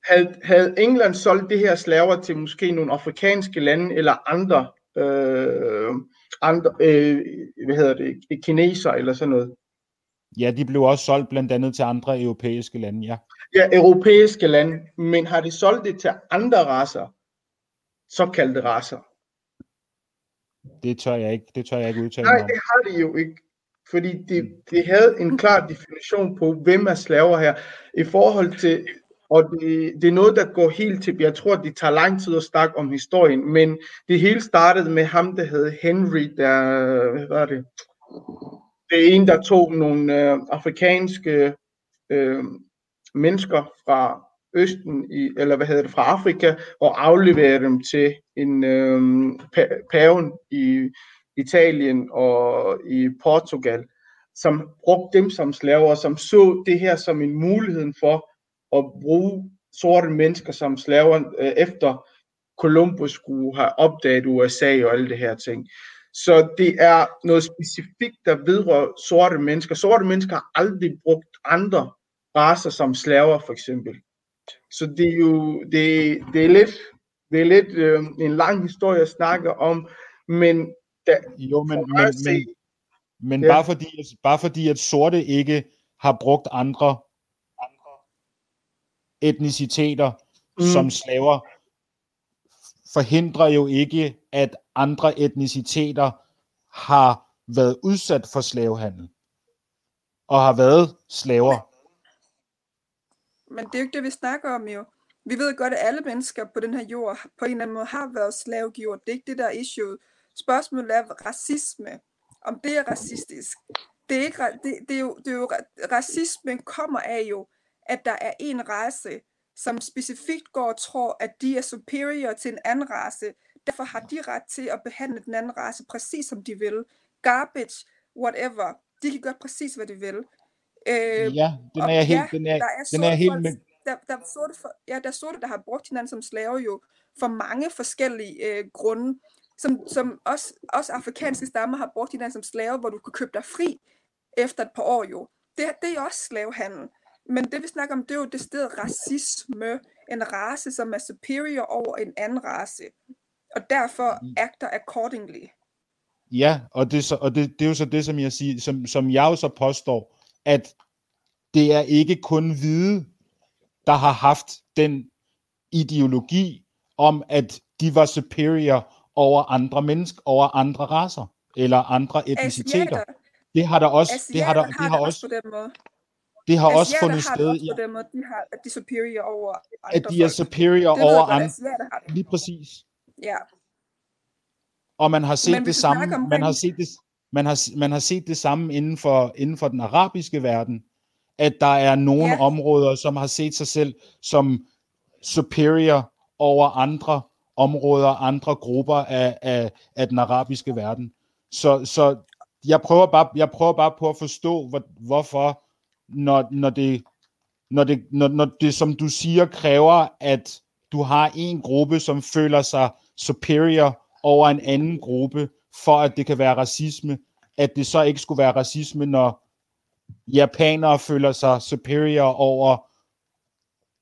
Havde, havde England solgt det her slaver til måske nogle afrikanske lande eller andre, øh, andre øh, hvad hedder det, kineser eller sådan noget? Ja, de blev også solgt blandt andet til andre europæiske lande, ja. Ja, europæiske lande, men har de solgt det til andre raser, såkaldte raser? Det tør jeg ikke, det tør jeg ikke udtale Nej, mig om. det har de jo ikke. Fordi de, de havde en klar definition på, hvem er slaver her, i forhold til, og det, det er noget, der går helt til, jeg tror, det tager lang tid at snakke om historien, men det hele startede med ham, der hed Henry, der, hvad var det? Det er en, der tog nogle øh, afrikanske øh, mennesker fra Østen, i, eller hvad hedder det, fra Afrika, og afleverede dem til en øh, pa- paven i Italien og i Portugal, som brugte dem som slaver, som så det her som en mulighed for at bruge sorte mennesker som slaver, øh, efter Columbus skulle have opdaget USA og alle det her ting. Så det er noget specifikt, der vedrører sorte mennesker. Sorte mennesker har aldrig brugt andre raser som slaver, for eksempel. Så det er jo det, det er lidt, det er lidt øh, en lang historie at snakke om, men der, Jo, men, men, se, men, men Ja. bare, fordi, bare fordi, at sorte ikke har brugt andre etniciteter Mm. mm. som slaver, forhindrer jo ikke, at andre etniciteter har været udsat for slavehandel og har været slaver. Men det er jo ikke det, vi snakker om jo. Vi ved godt, at alle mennesker på den her jord på en eller anden måde har været slavegjort. Det er ikke det, der er issue. Spørgsmålet er racisme. Om det er racistisk. Det er, ikke, det, det er jo, det er jo, ra- racismen kommer af jo, at der er en race, som specifikt går og tror, at de er superior til en anden race. Derfor har de ret til at behandle den anden race præcis som de vil. Garbage, whatever. De kan gøre præcis, hvad de vil. Øh, Ja, den er jeg helt, ja, den er, der er den er helt folk- med. der, der, er sorte for, ja, der er sorte, der har brugt hinanden som slaver jo, for mange forskellige øh, grunde, som, som også, også afrikanske stammer har brugt hinanden som slaver, hvor du kunne købe dig fri efter et par år jo. Det, det er også slavehandel. Men det vi snakker om, det er jo det sted racisme, en race, som er superior over en anden race, og derfor Mm. acter accordingly. Ja, og, det, er så, og det, det er jo så det, som jeg, siger, som, som jeg jo så påstår, at det er ikke kun hvide, der har haft den ideologi om, at de var superior over andre mennesker, over andre raser, eller andre etniciteter. Asiater, Det har der også, det har der, asiater det har det også, på den måde. det har også Asiater fundet har sted, også i, på den måde, de har, at de er superior over andre at de er folk. superior Det over andre. asiater har. Lige præcis. Ja. Og man har set Men det samme, omkring- man har set det, man har, man har set det samme inden for, inden for den arabiske verden, at der er nogle ja. områder, som har set sig selv som superior over andre områder, andre grupper af, af, af den arabiske verden. Så, så jeg, prøver bare, jeg prøver bare på at forstå, hvor, hvorfor, når, når, det, når, det, når, når det, som du siger, kræver, at du har en gruppe, som føler sig superior over en anden gruppe, for at det kan være racisme, at det så ikke skulle være racisme, når japanere føler sig superior over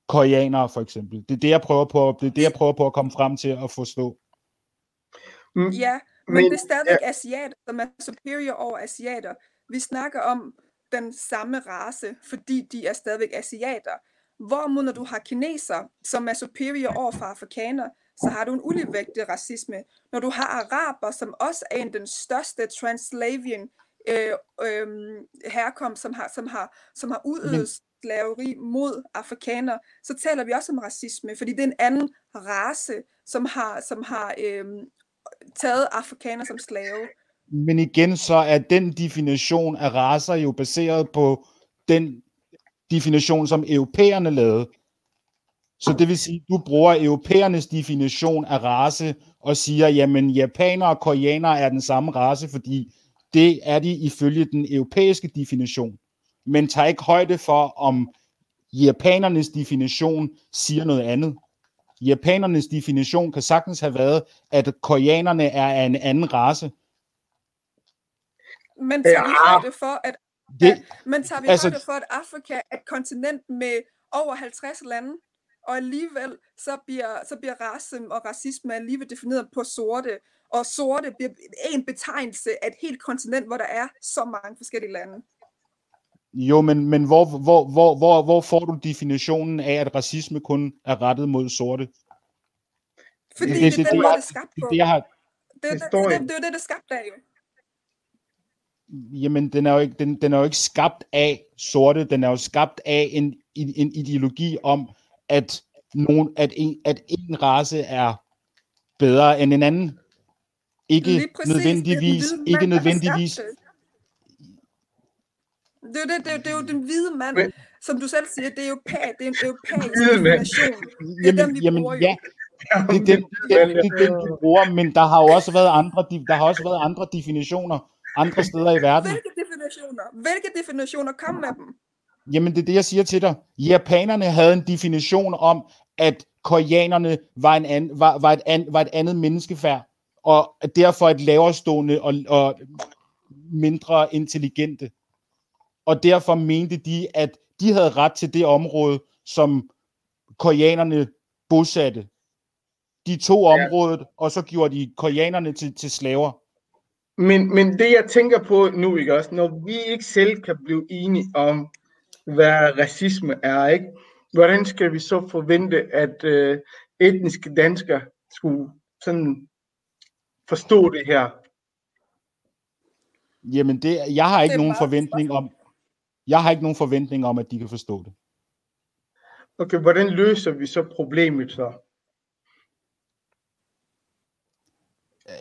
koreanere for eksempel. Det er det, jeg prøver på, det er det, jeg prøver på at komme frem til at forstå. Mm, Ja, men, Men- det er stadigvæk asiater, som er superior over asiater. Vi snakker om den samme race, fordi de er stadigvæk asiater. Hvorimod når du har kineser, som er superior over for afrikaner, så har du en uligevægtig racisme. Når du har araber, som også er en den største translavian øh, øh, herkomst, som har, som har, som har udøvet slaveri mod afrikaner, så taler vi også om racisme, fordi det er en anden race, som har, som har øh, taget afrikaner som slave. Men igen, så er den definition af racer jo baseret på den definition, som europæerne lavede. Så det vil sige, du bruger europæernes definition af race og siger, jamen japanere og koreanere er den samme race, fordi det er de ifølge den europæiske definition. Men tager ikke højde for, om japanernes definition siger noget andet. Japanernes definition kan sagtens have været, at koreanerne er af en anden race. Men tager vi højde for, at Det, Ja, men tager vi altså- højde for, at Afrika er et kontinent med over 50 lande, og alligevel så bliver, så bliver race og racisme alligevel defineret på sorte, og sorte bliver en betegnelse af et helt kontinent, hvor der er så mange forskellige lande. Jo, men, men hvor, hvor, hvor, hvor, hvor får du definitionen af, at racisme kun er rettet mod sorte? Fordi Det- det, det- det, det, det- måde, det er skabt Det, på. er det, jeg har, Det, det, det, det, det er det, det er skabt af jo. jamen, den er, jo ikke, den, den er jo ikke skabt af sorte, den er jo skabt af en, en, en ideologi om, at, nogen, at, en, at en race er bedre end en anden. Ikke det er nødvendigvis, ikke nødvendigvis, det. Det er, jo det, det, er, jo- det er jo den hvide mand, Men- som du selv siger, det er jo det er en europæisk definition. Det er dem, vi bruger jo. ja, det, det, det, det, det, det, det, du bruger, men der har jo også været andre, de- der har også været andre definitioner andre steder i verden. Hvilke definitioner? Hvilke definitioner? Kom med dem. Jamen, det er det, jeg siger til dig. Japanerne havde en definition om, at koreanerne var, en an, var, var, et, an, var et andet menneskefærd, og derfor et lavere stående og, og mindre intelligente. Og derfor mente de, at de havde ret til det område, som koreanerne bosatte. De tog Ja. området, og så gjorde de koreanerne til, til slaver. Men, men det jeg tænker på nu, ikke også, når vi ikke selv kan blive enige om, hvad racisme er, ikke? Hvordan skal vi så forvente, at øh, etniske danskere skulle sådan forstå det her? Jamen, det, jeg har ikke Det er nogen forventning om, jeg har ikke nogen forventning om, at de kan forstå det. Okay, hvordan løser vi så problemet så?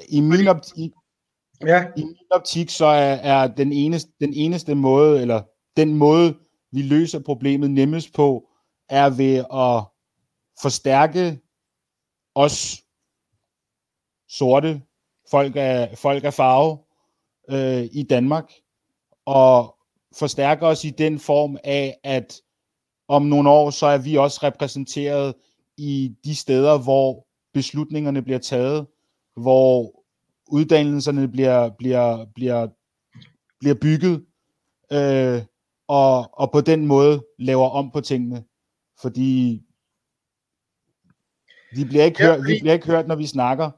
I min optik, Ja, i min optik så er, er den, eneste, den eneste måde, eller den måde, vi løser problemet nemmest på, er ved at forstærke os sorte folk af, folk af farve øh, i Danmark, og forstærke os i den form af, at om nogle år, så er vi også repræsenteret i de steder, hvor beslutningerne bliver taget, hvor uddannelserne bliver, bliver, bliver, bliver bygget, øh, og, og på den måde laver om på tingene. Fordi vi bliver ikke, hørt, vi bliver ikke hørt, når vi snakker.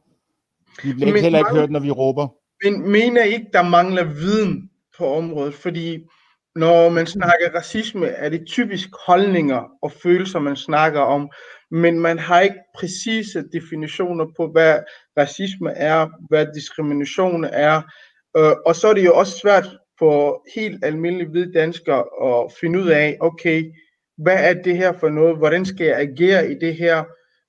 Vi bliver ikke, heller ikke hørt, når vi råber. men mener I ikke, der mangler viden på området? Fordi når man snakker racisme, er det typisk holdninger og følelser, man snakker om, men man har ikke præcise definitioner på, hvad racisme er, hvad diskrimination er, øh, og så er det jo også svært for helt almindelige hvide danskere at finde ud af, okay, hvad er det her for noget, hvordan skal jeg agere i det her,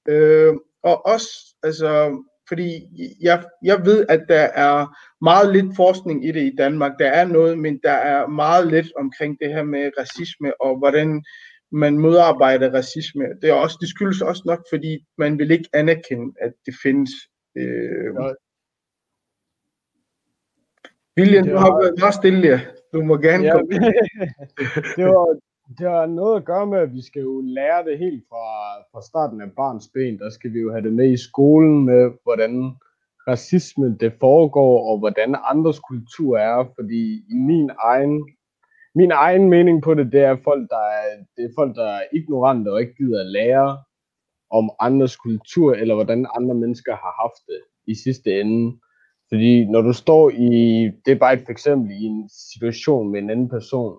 øh, og også, altså, fordi jeg, jeg ved, at der er meget lidt forskning i det i Danmark. Der er noget, men der er meget lidt omkring det her med racisme og hvordan man modarbejder racisme. Det, er også, det skyldes også nok, fordi man vil ikke anerkende, at det findes. Øh... Ja. William, Det du har været meget stille. Du må gerne Ja, komme. det, var, det har noget at gøre med, at vi skal jo lære det helt fra, fra starten af barns ben. Der skal vi jo have det med i skolen med, hvordan racisme det foregår, og hvordan andres kultur er. Fordi i min egen, min egen mening på det, det er folk, der er, det er folk, der er ignorante og ikke gider at lære om andres kultur, eller hvordan andre mennesker har haft det i sidste ende. Fordi når du står i, det er bare et eksempel, i en situation med en anden person,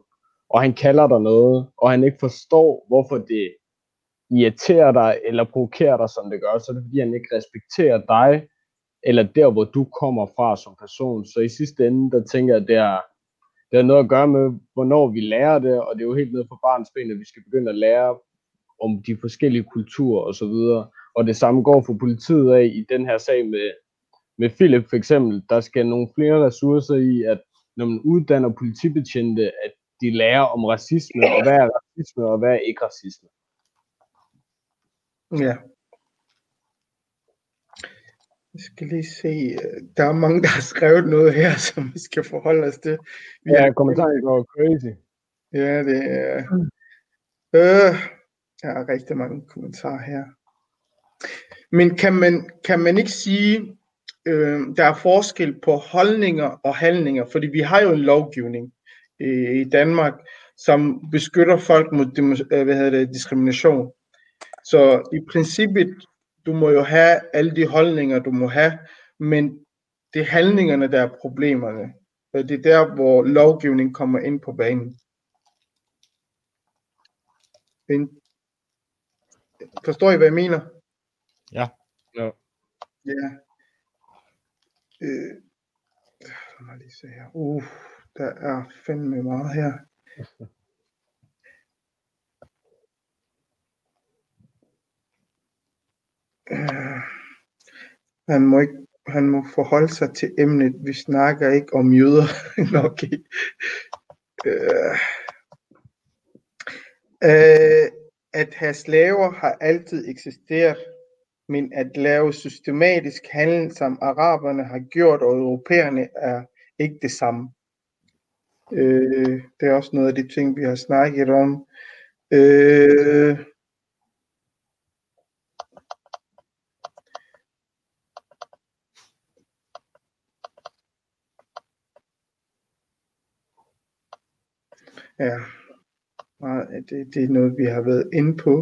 og han kalder dig noget, og han ikke forstår, hvorfor det irriterer dig, eller provokerer dig, som det gør, så er det fordi, han ikke respekterer dig, eller der, hvor du kommer fra som person. Så i sidste ende, der tænker jeg, at det er, det har noget at gøre med, hvornår vi lærer det, og det er jo helt ned fra barns ben, at vi skal begynde at lære om de forskellige kulturer og så videre. Og det samme går for politiet af i den her sag med, med Philip for eksempel. Der skal nogle flere ressourcer i, at når man uddanner politibetjente, at de lærer om racisme, og hvad er racisme, og hvad er ikke racisme. Ja. Jeg skal lige se. øh, Der er mange, der har skrevet noget her, som vi skal forholde os til. Vi Ja, har- går crazy. Ja, det er... Øh, der er rigtig mange kommentarer her. Men kan man, kan man ikke sige, øh, der er forskel på holdninger og handlinger? Fordi vi har jo en lovgivning øh, i Danmark, som beskytter folk mod øh, hvad hedder det, diskrimination. Så i princippet, du må jo have alle de holdninger, du må have, men det er handlingerne, der er problemerne. Og det er der, hvor lovgivning kommer ind på banen. Forstår I, hvad jeg mener? Ja. Ja. Ja. Øh, lad mig lige se her. Uh, der er fandme meget her. Øh, han må ikke han må forholde sig til emnet. Vi snakker ikke om jøder. Nå, okay. Øh, øh, at have slaver har altid eksisteret, men at lave systematisk handel, som araberne har gjort, og europæerne, er ikke det samme. Øh, det er også noget af de ting, vi har snakket om. Øh, ja, Nej, det, det er noget, vi har været inde på.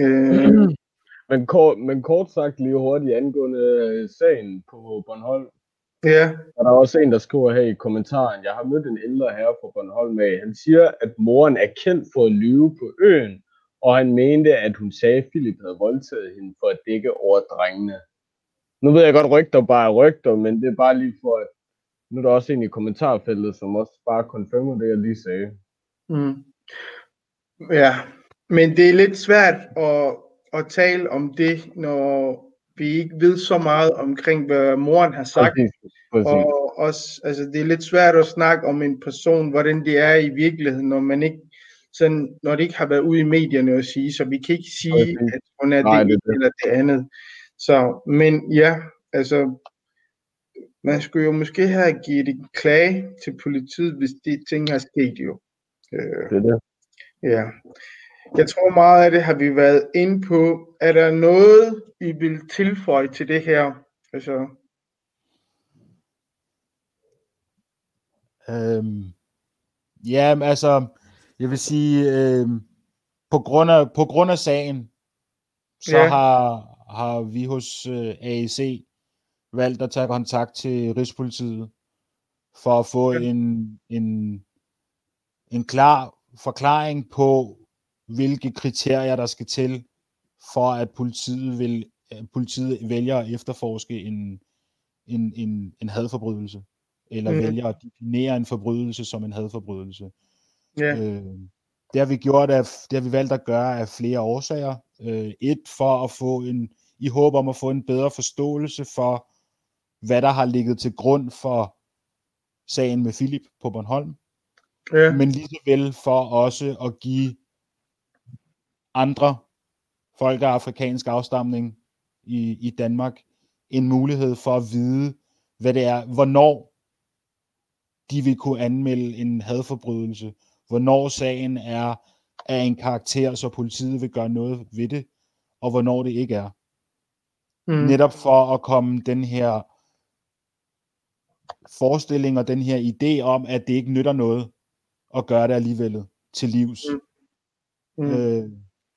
Øh, Men kort, men kort sagt lige hurtigt angående øh, sagen på Bornholm, ja, Og der er også en, der skriver her i kommentaren, jeg har mødt en ældre herre fra Bornholm af. Han siger, at moren er kendt for at lyve på øen, og han mente, at hun sagde, at Philip havde voldtaget hende for at dække over drengene. Nu ved jeg godt, rygter bare er rygter, men det er bare lige for, at nu er der også en i kommentarfeltet, som også bare confirmer det, jeg lige sagde. Mm. Ja, men det er lidt svært at, at tale om det, når vi ikke ved så meget omkring, hvad moren har sagt. Præcis, præcis. Og også, altså, det er lidt svært at snakke om en person, hvordan det er i virkeligheden, når man ikke sådan, når det ikke har været ude i medierne at sige, så vi kan ikke sige, Præcis. at hun er Nej, det, det er det eller det andet. Så, men ja, altså, man skulle jo måske have givet en klage til politiet, hvis de ting har sket jo. Øh, Det er det. Ja. Jeg tror meget af det har vi været inde på. Er der noget, I vil tilføje til det her? Altså, Øhm, ja, altså, jeg vil sige, øhm, på, grund af, på grund af sagen, så Ja. har, har vi hos øh, AEC valgt at tage kontakt til Rigspolitiet for at få Ja. en, en, en klar forklaring på, hvilke kriterier der skal til, for at politiet, vil, at politiet vælger at efterforske en, en, en, en hadforbrydelse, eller mm. vælger at definere en forbrydelse som en hadforbrydelse. ja. Øh, det har vi gjort af, det har vi valgt at gøre af flere årsager. Øh, et for at få en, i håb om at få en bedre forståelse for, hvad der har ligget til grund for sagen med Philip på Bornholm, Ja. men lige så vel for også at give andre folk af afrikansk afstamning i, i Danmark en mulighed for at vide, hvad det er, hvornår de vil kunne anmelde en hadforbrydelse, hvornår sagen er af en karakter, så politiet vil gøre noget ved det, og hvornår det ikke er. Mm. Netop for at komme den her forestilling og den her idé om, at det ikke nytter noget at gøre det alligevel til livs. Mm. Mm. Øh,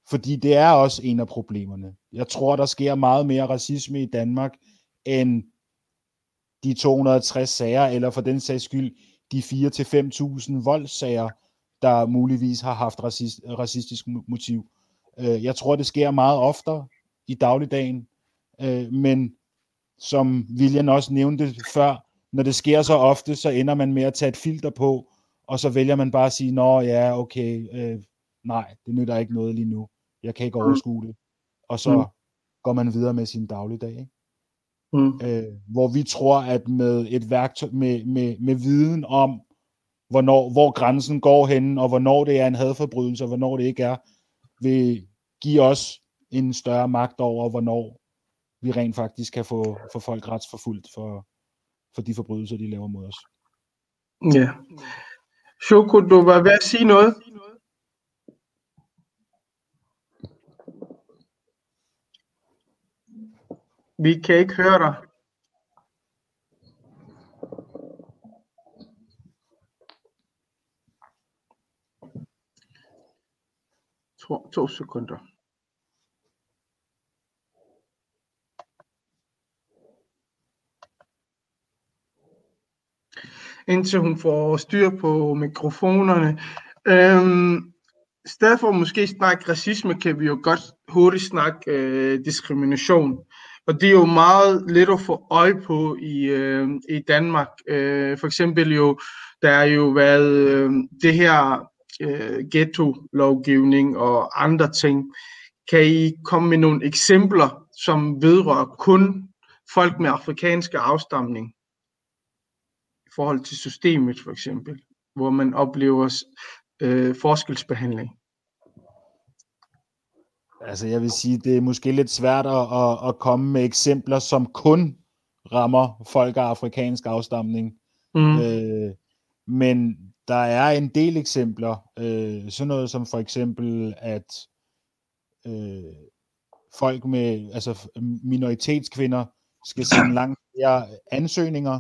fordi det er også en af problemerne. Jeg tror, der sker meget mere racisme i Danmark, end de 260 sager, eller for den sags skyld, de 4-5.000 voldssager, der muligvis har haft racist, racistisk mo- motiv. Øh, jeg tror, det sker meget oftere i dagligdagen, øh, men som William også nævnte før, når det sker så ofte, så ender man med at tage et filter på, og så vælger man bare at sige, nå ja, okay, øh, nej, det nytter ikke noget lige nu. Jeg kan ikke Mm. overskue det. Og så Mm. går man videre med sin dagligdag. Ikke? Mm. øh, hvor vi tror, at med et værktøj, med, med, med viden om, hvornår, hvor grænsen går hen, og hvornår det er en hadforbrydelse, og hvornår det ikke er, vil give os en større magt over, hvornår vi rent faktisk kan få, få folk retsforfulgt for, for de forbrydelser, de laver mod os. Ja. Shoko, du var ved at sige noget? Vi kan ikke høre dig. To, to sekunder. Indtil hun får styr på mikrofonerne. Øhm, i stedet for måske snakke racisme, kan vi jo godt hurtigt snakke øh, diskrimination. Og det er jo meget let at få øje på i, øh, i Danmark. Øh, for eksempel jo, der er jo været øh, det her øh, ghetto-lovgivning og andre ting. Kan I komme med nogle eksempler, som vedrører kun folk med afrikanske afstamning? Forhold til systemet for eksempel, hvor man oplever øh, forskelsbehandling. Altså jeg vil sige, det er måske lidt svært at, at, at komme med eksempler, som kun rammer folk af afrikansk afstamning. Mm. Øh, men der er en del eksempler, øh, sådan noget som for eksempel, at øh, folk med, altså minoritetskvinder, skal sende langt flere ansøgninger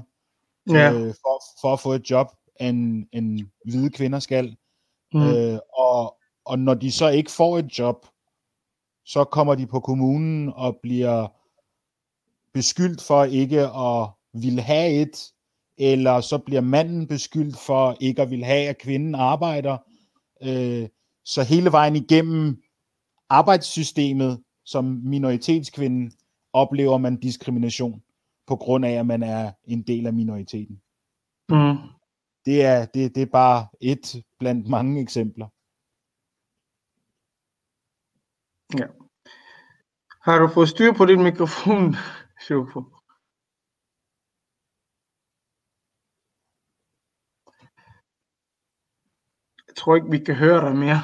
Ja. øh, for, for at få et job, end, end hvide kvinder skal. Mm. Øh, og, og når de så ikke får et job, så kommer de på kommunen og bliver beskyldt for ikke at ville have et, eller så bliver manden beskyldt for ikke at ville have, at kvinden arbejder. Øh, så hele vejen igennem arbejdssystemet som minoritetskvinde oplever man diskrimination på grund af, at man er en del af minoriteten. Mm. Det er, det, det er bare et blandt mange eksempler. Ja. Har du fået styr på din mikrofon, Shofo? Jeg tror ikke, vi kan høre dig mere.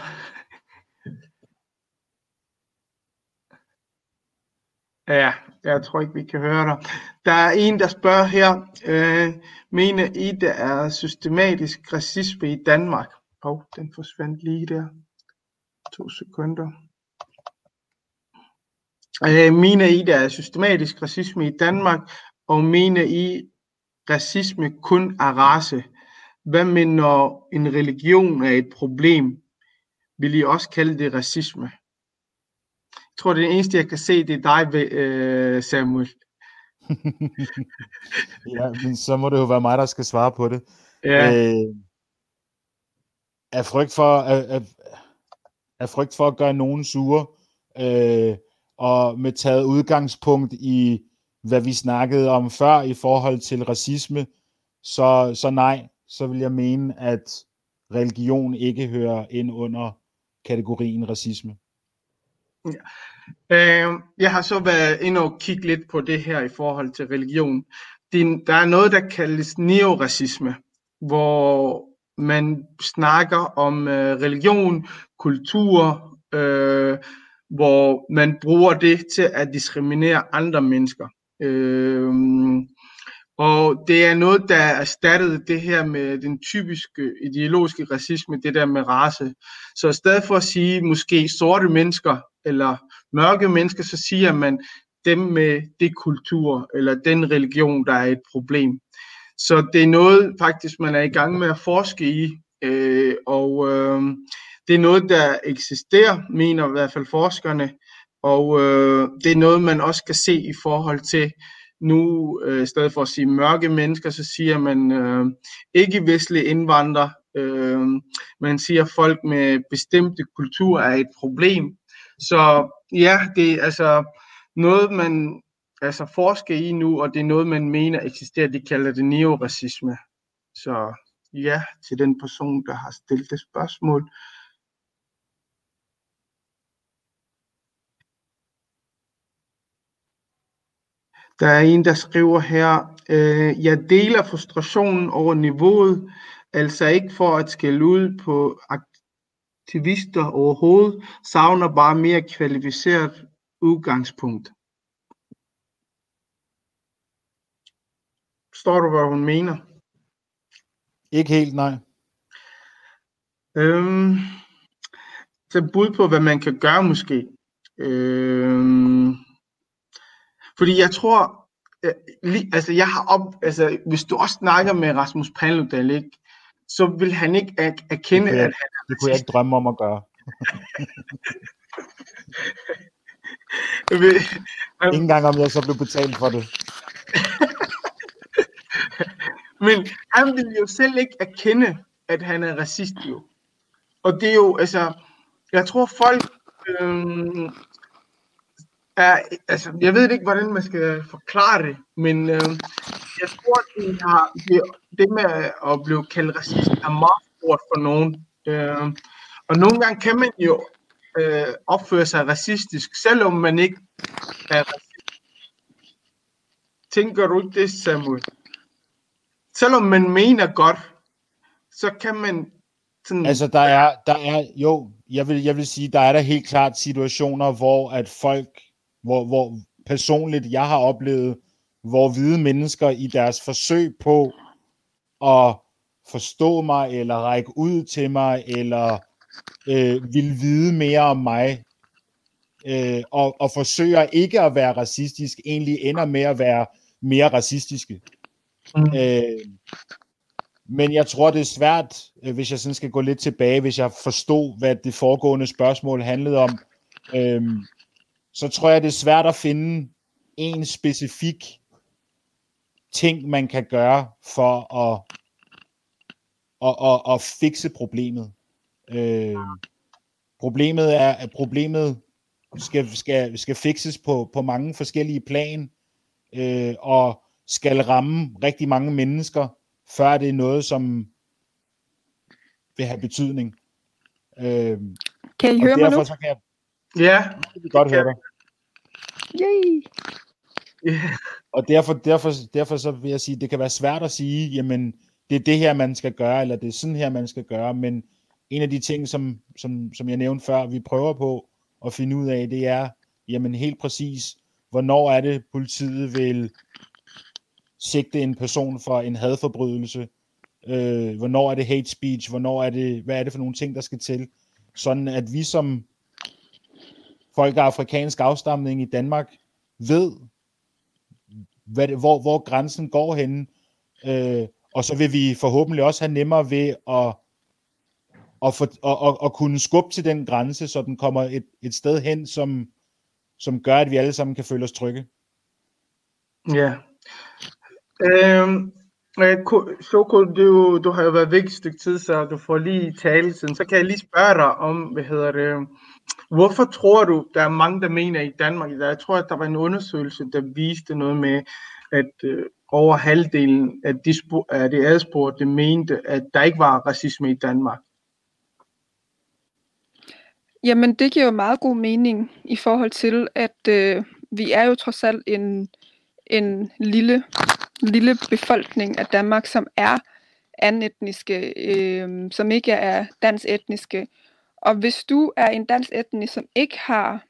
Ja, jeg tror ikke, vi kan høre dig. Der er en, der spørger her, øh, mener I, der er systematisk racisme i Danmark? Oh, den forsvandt lige der. To sekunder. Øh, mener I, der er systematisk racisme i Danmark, og mener I, racisme kun er race? Hvad med når en religion er et problem? Vil I også kalde det racisme? Tror, det eneste, jeg kan se, det er dig, øh, Samuel. ja, men så må det jo være mig, der skal svare på det. Ja, Øh, af frygt for, af, af, af frygt for at gøre nogen sure, øh, og med taget udgangspunkt i, hvad vi snakkede om før i forhold til racisme, så, så nej, så vil jeg mene, at religion ikke hører ind under kategorien racisme. Øh, jeg har så været inde og kigge lidt på det her i forhold til religion. Det, der er noget, der kaldes neoracisme, hvor man snakker om øh, religion, kultur, øh, hvor man bruger det til at diskriminere andre mennesker. Øh, og det er noget, der erstattede det her med den typiske ideologiske racisme, det der med race. Så i stedet for at sige måske sorte mennesker eller mørke mennesker, så siger man dem med det kultur eller den religion, der er et problem. Så det er noget faktisk, man er i gang med at forske i, øh, og øh, det er noget, der eksisterer, mener i hvert fald forskerne, og øh, det er noget, man også kan se i forhold til nu, øh, i stedet for at sige mørke mennesker, så siger man øh, ikke-vestlige indvandrere. Øh, man siger, at folk med bestemte kultur er et problem. Så ja, det er altså noget, man altså forsker i nu, og det er noget, man mener eksisterer. De kalder det neoracisme. Så ja, til den person, der har stillet det spørgsmål. Der er en, der skriver her, øh, jeg deler frustrationen over niveauet, altså ikke for at skælde ud på aktivister overhovedet, savner bare mere kvalificeret udgangspunkt. Forstår du, hvad hun mener? Ikke helt, nej. Øhm, så bud på, hvad man kan gøre måske. Øhm, fordi jeg tror, øh, li, altså jeg har op, altså hvis du også snakker med Rasmus Paludan, ikke, så vil han ikke er, erkende, at han er Det kunne jeg ikke drømme om at gøre. Vil- han, Ikke engang om jeg så blev betalt for det. Men han vil jo selv ikke erkende, at han er racist jo. Og det er jo, altså, jeg tror folk øhm, er, altså, jeg ved ikke, hvordan man skal forklare det, men øhm, jeg tror, det, har, det, det med at blive kaldt racist er meget stort for nogen. Øhm, og nogle gange kan man jo øh, opføre sig racistisk, selvom man ikke er racist. Tænker du ikke det, Samuel? selvom man mener godt, så kan man sådan... Altså, der er, der er, jo, jeg vil, jeg vil sige, der er der helt klart situationer, hvor at folk, hvor, hvor personligt jeg har oplevet, hvor hvide mennesker i deres forsøg på at forstå mig, eller række ud til mig, eller øh, vil vide mere om mig, øh, og, og forsøger ikke at være racistisk, egentlig ender med at være mere racistiske. Mm. Øh, men jeg tror, det er svært, øh, hvis jeg sådan skal gå lidt tilbage, hvis jeg forstod, hvad det foregående spørgsmål handlede om. Øhm, så tror jeg, det er svært at finde en specifik ting, man kan gøre for at, at, at, at fikse problemet. Øh, problemet er, at problemet skal, skal, skal fikses på, på mange forskellige plan, øh, og skal ramme rigtig mange mennesker, før det er noget, som vil have betydning. Øh, Kan I høre mig nu? så kan jeg Ja, rigtig godt høre dig. Yay! ja, Og derfor, derfor, derfor så vil jeg sige, det kan være svært at sige, jamen, det er det her, man skal gøre, eller det er sådan her, man skal gøre, men en af de ting, som, som, som jeg nævnte før, vi prøver på at finde ud af, det er, jamen helt præcis, hvornår er det, politiet vil sigte en person for en hadforbrydelse, øh, hvornår er det hate speech, hvornår er det, hvad er det for nogle ting, der skal til, sådan at vi som folk af afrikansk afstamning i Danmark ved, hvad hvor, hvor grænsen går henne, øh, og så vil vi forhåbentlig også have nemmere ved at, at, for, at, at, at kunne skubbe til den grænse, så den kommer et, et sted hen, som, som gør, at vi alle sammen kan føle os trygge. ja. Øhm, øh, Ko- Soko, du, du har jo været væk et stykke tid, så du får lige talelsen. Så kan jeg lige spørge dig om, hvad hedder det, hvorfor tror du, der er mange, der mener i Danmark, der, jeg tror, at der var en undersøgelse, der viste noget med, at øh, over halvdelen af de, af de adspurgte mente, at der ikke var racisme i Danmark. Jamen, det giver jo meget god mening i forhold til, at øh, vi er jo trods alt en, en lille, lille befolkning af Danmark, som er anetniske, øh, som ikke er dansk etniske. Og hvis du er en dansk etnisk, som ikke har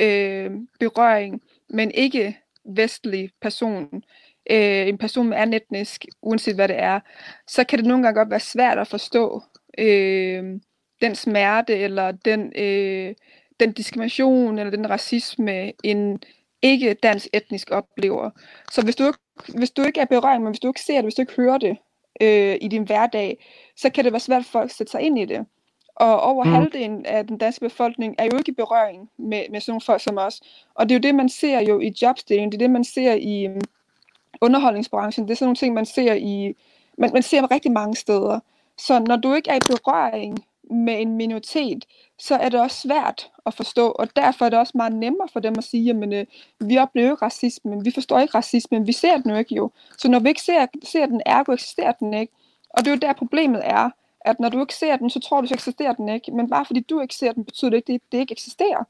øh, berøring med en ikke vestlig person, øh, en person med anden etnisk, uanset hvad det er, så kan det nogle gange godt være svært at forstå øh, den smerte, eller den, øh, den diskrimination, eller den racisme, en ikke dansk etnisk oplever. Så hvis du, hvis du ikke er berøring, men hvis du ikke ser det, hvis du ikke hører det øh, i din hverdag, så kan det være svært for folk at sætte sig ind i det. Og over mm. halvdelen af den danske befolkning er jo ikke i berøring med, med sådan nogle folk som os. Og det er jo det, man ser jo i jobstilling, det er det, man ser i um, underholdningsbranchen, det er sådan nogle ting, man ser i, man, man ser rigtig mange steder. Så når du ikke er i berøring med en minoritet, så er det også svært at forstå, og derfor er det også meget nemmere for dem at sige, at øh, vi oplever ikke racisme, vi forstår ikke racisme, vi ser den jo ikke jo. Så når vi ikke ser, ser den, ergo eksisterer den ikke. Og det er jo der problemet er, at når du ikke ser den, så tror du, så eksisterer den ikke. Men bare fordi du ikke ser den, betyder det ikke, at det ikke eksisterer.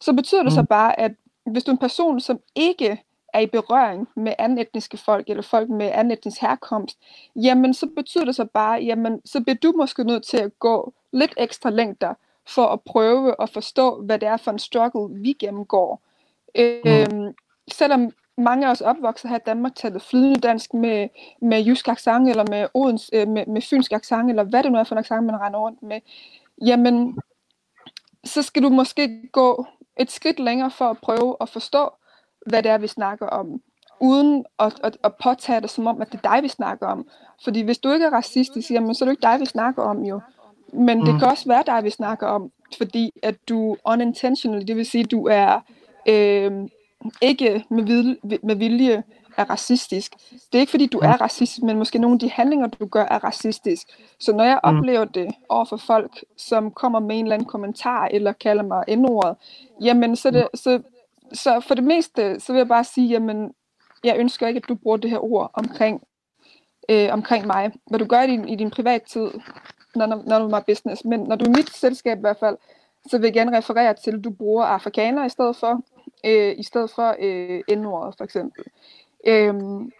Så betyder det mm. så bare, at hvis du er en person, som ikke er i berøring med anden etniske folk, eller folk med anden etnisk herkomst, jamen så betyder det så bare, jamen så bliver du måske nødt til at gå lidt ekstra længder, for at prøve at forstå, hvad det er for en struggle, vi gennemgår. Mm. Øhm, selvom mange af os opvokset her i Danmark taler flydende dansk med, med jysk accent, eller med, Odens, øh, med, med fynsk accent, eller hvad det nu er for en accent, man render rundt med, jamen, så skal du måske gå et skridt længere for at prøve at forstå, hvad det er, vi snakker om, uden at, at, at påtage det som om, at det er dig, vi snakker om. Fordi hvis du ikke er racistisk, jamen, så er det ikke dig, vi snakker om jo. Men mm. det kan også være dig, vi snakker om, fordi at du unintentionally, det vil sige, at du er øh, ikke med, vilje, med vilje er racistisk. Det er ikke fordi, du er racist, men måske nogle af de handlinger, du gør, er racistisk. Så når jeg mm. oplever det over for folk, som kommer med en eller anden kommentar, eller kalder mig n-ordet, jamen så, det, så, så for det meste, så vil jeg bare sige, jamen jeg ønsker ikke, at du bruger det her ord omkring, øh, omkring mig. Hvad du gør i din, i din privattid, none none of my business. Men når du er mit selskab i hvert fald, så vil jeg gerne referere til, at du bruger afrikaner i stedet for, øh, i stedet for øh, N-ordet for eksempel. Øhm,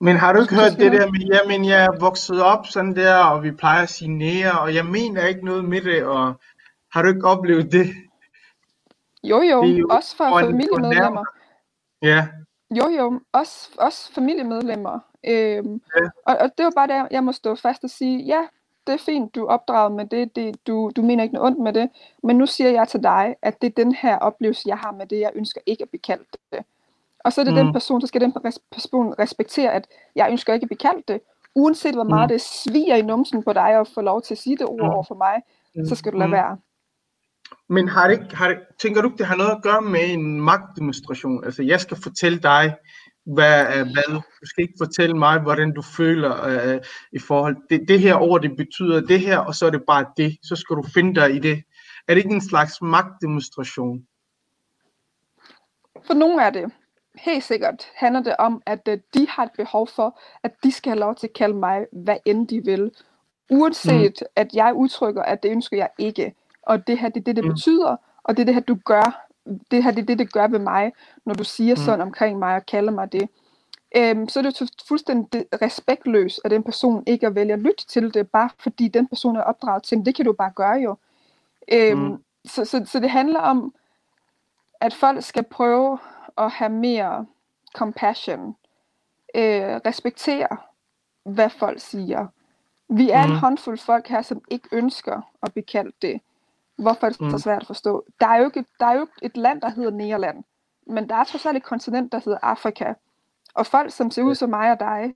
men har du ikke hørt det der med, jamen jeg er vokset op sådan der, og vi plejer at sige nære, og jeg mener ikke noget med det, og har du ikke oplevet det? Jo jo, jo også for familiemedlemmer. Ja. Jo jo, også, også familiemedlemmer. Øhm, ja. og, og det var bare der, jeg må stå fast og sige, ja, det er fint, du er opdraget med det, det du, du mener ikke noget ondt med det, men nu siger jeg til dig, at det er den her oplevelse, jeg har med det, jeg ønsker ikke at blive kaldt det. Og så er det mm. den person, så skal den person respektere, at jeg ønsker ikke at blive kaldt det, uanset hvor meget mm. det sviger i numsen på dig, og få lov til at sige det ord mm. over for mig, mm. så skal du lade mm. være. Men har det, har det, tænker du ikke, det har noget at gøre med en magtdemonstration? Altså, jeg skal fortælle dig, hvad er hvad. Du skal ikke fortælle mig, hvordan du føler øh, i forhold det, det her ord, det betyder det her, og så er det bare det. Så skal du finde dig i det. Er det ikke en slags magtdemonstration? For nogle er det. Helt sikkert handler det om, at uh, de har et behov for, at de skal have lov til at kalde mig, hvad end de vil. Uanset mm. at jeg udtrykker, at det ønsker jeg ikke. Og det her, det er det, det mm. betyder, og det er det her, du gør det her det er det, det gør ved mig, når du siger mm. sådan omkring mig og kalder mig det. Øhm, så er det jo fuldstændig respektløst af den person ikke at vælge at lytte til det, bare fordi den person er opdraget til, det kan du bare gøre jo. Øhm, mm. så, så, så det handler om, at folk skal prøve at have mere compassion, øh, respektere, hvad folk siger. Vi er mm. en håndfuld folk her, som ikke ønsker at blive kaldt det. Hvorfor er det mm. så svært at forstå? Der er, jo ikke, der er jo ikke et land, der hedder Nederland, men der er trods alt et kontinent, der hedder Afrika. Og folk, som ser ud som mig og dig,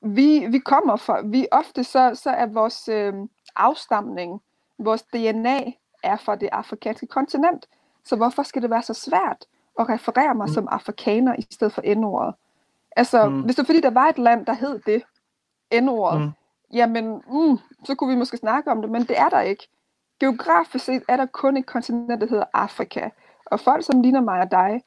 vi, vi kommer fra, vi ofte så, så er vores øh, afstamning, vores DNA er fra det afrikanske kontinent. Så hvorfor skal det være så svært at referere mig mm. som afrikaner i stedet for N-ordet? Altså, mm. hvis det er fordi, der var et land, der hed det, N-ordet, mm. jamen, mm, så kunne vi måske snakke om det, men det er der ikke. Geografisk set er der kun et kontinent, der hedder Afrika. Og folk, som ligner mig og dig,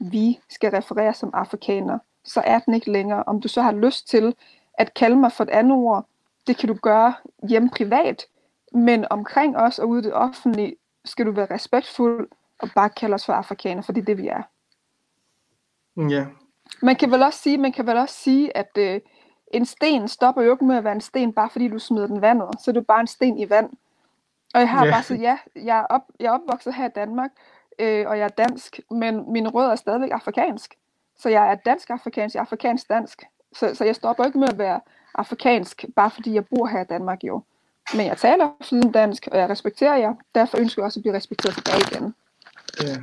vi skal referere som afrikaner, så er den ikke længere. Om du så har lyst til at kalde mig for et andet ord, det kan du gøre hjemme privat, Men omkring os og ude i det offentlige, skal du være respektfuld og bare kalde os for afrikaner, for det er det, vi er. Ja, Man kan vel også sige, man kan vel også sige at øh, en sten stopper jo ikke med at være en sten, bare fordi du smider den vandet. Så er du bare en sten i vand. Og jeg har Ja. bare sagt, ja, jeg er, op, jeg er opvokset her i Danmark, øh, og jeg er dansk, men mine rødder er stadigvæk afrikansk. Så jeg er dansk-afrikansk, jeg er afrikansk-dansk. Så, så jeg stopper ikke med at være afrikansk, bare fordi jeg bor her i Danmark jo. Men jeg taler flydende dansk, og jeg respekterer jer. Derfor ønsker jeg også at blive respekteret tilbage igen. ja.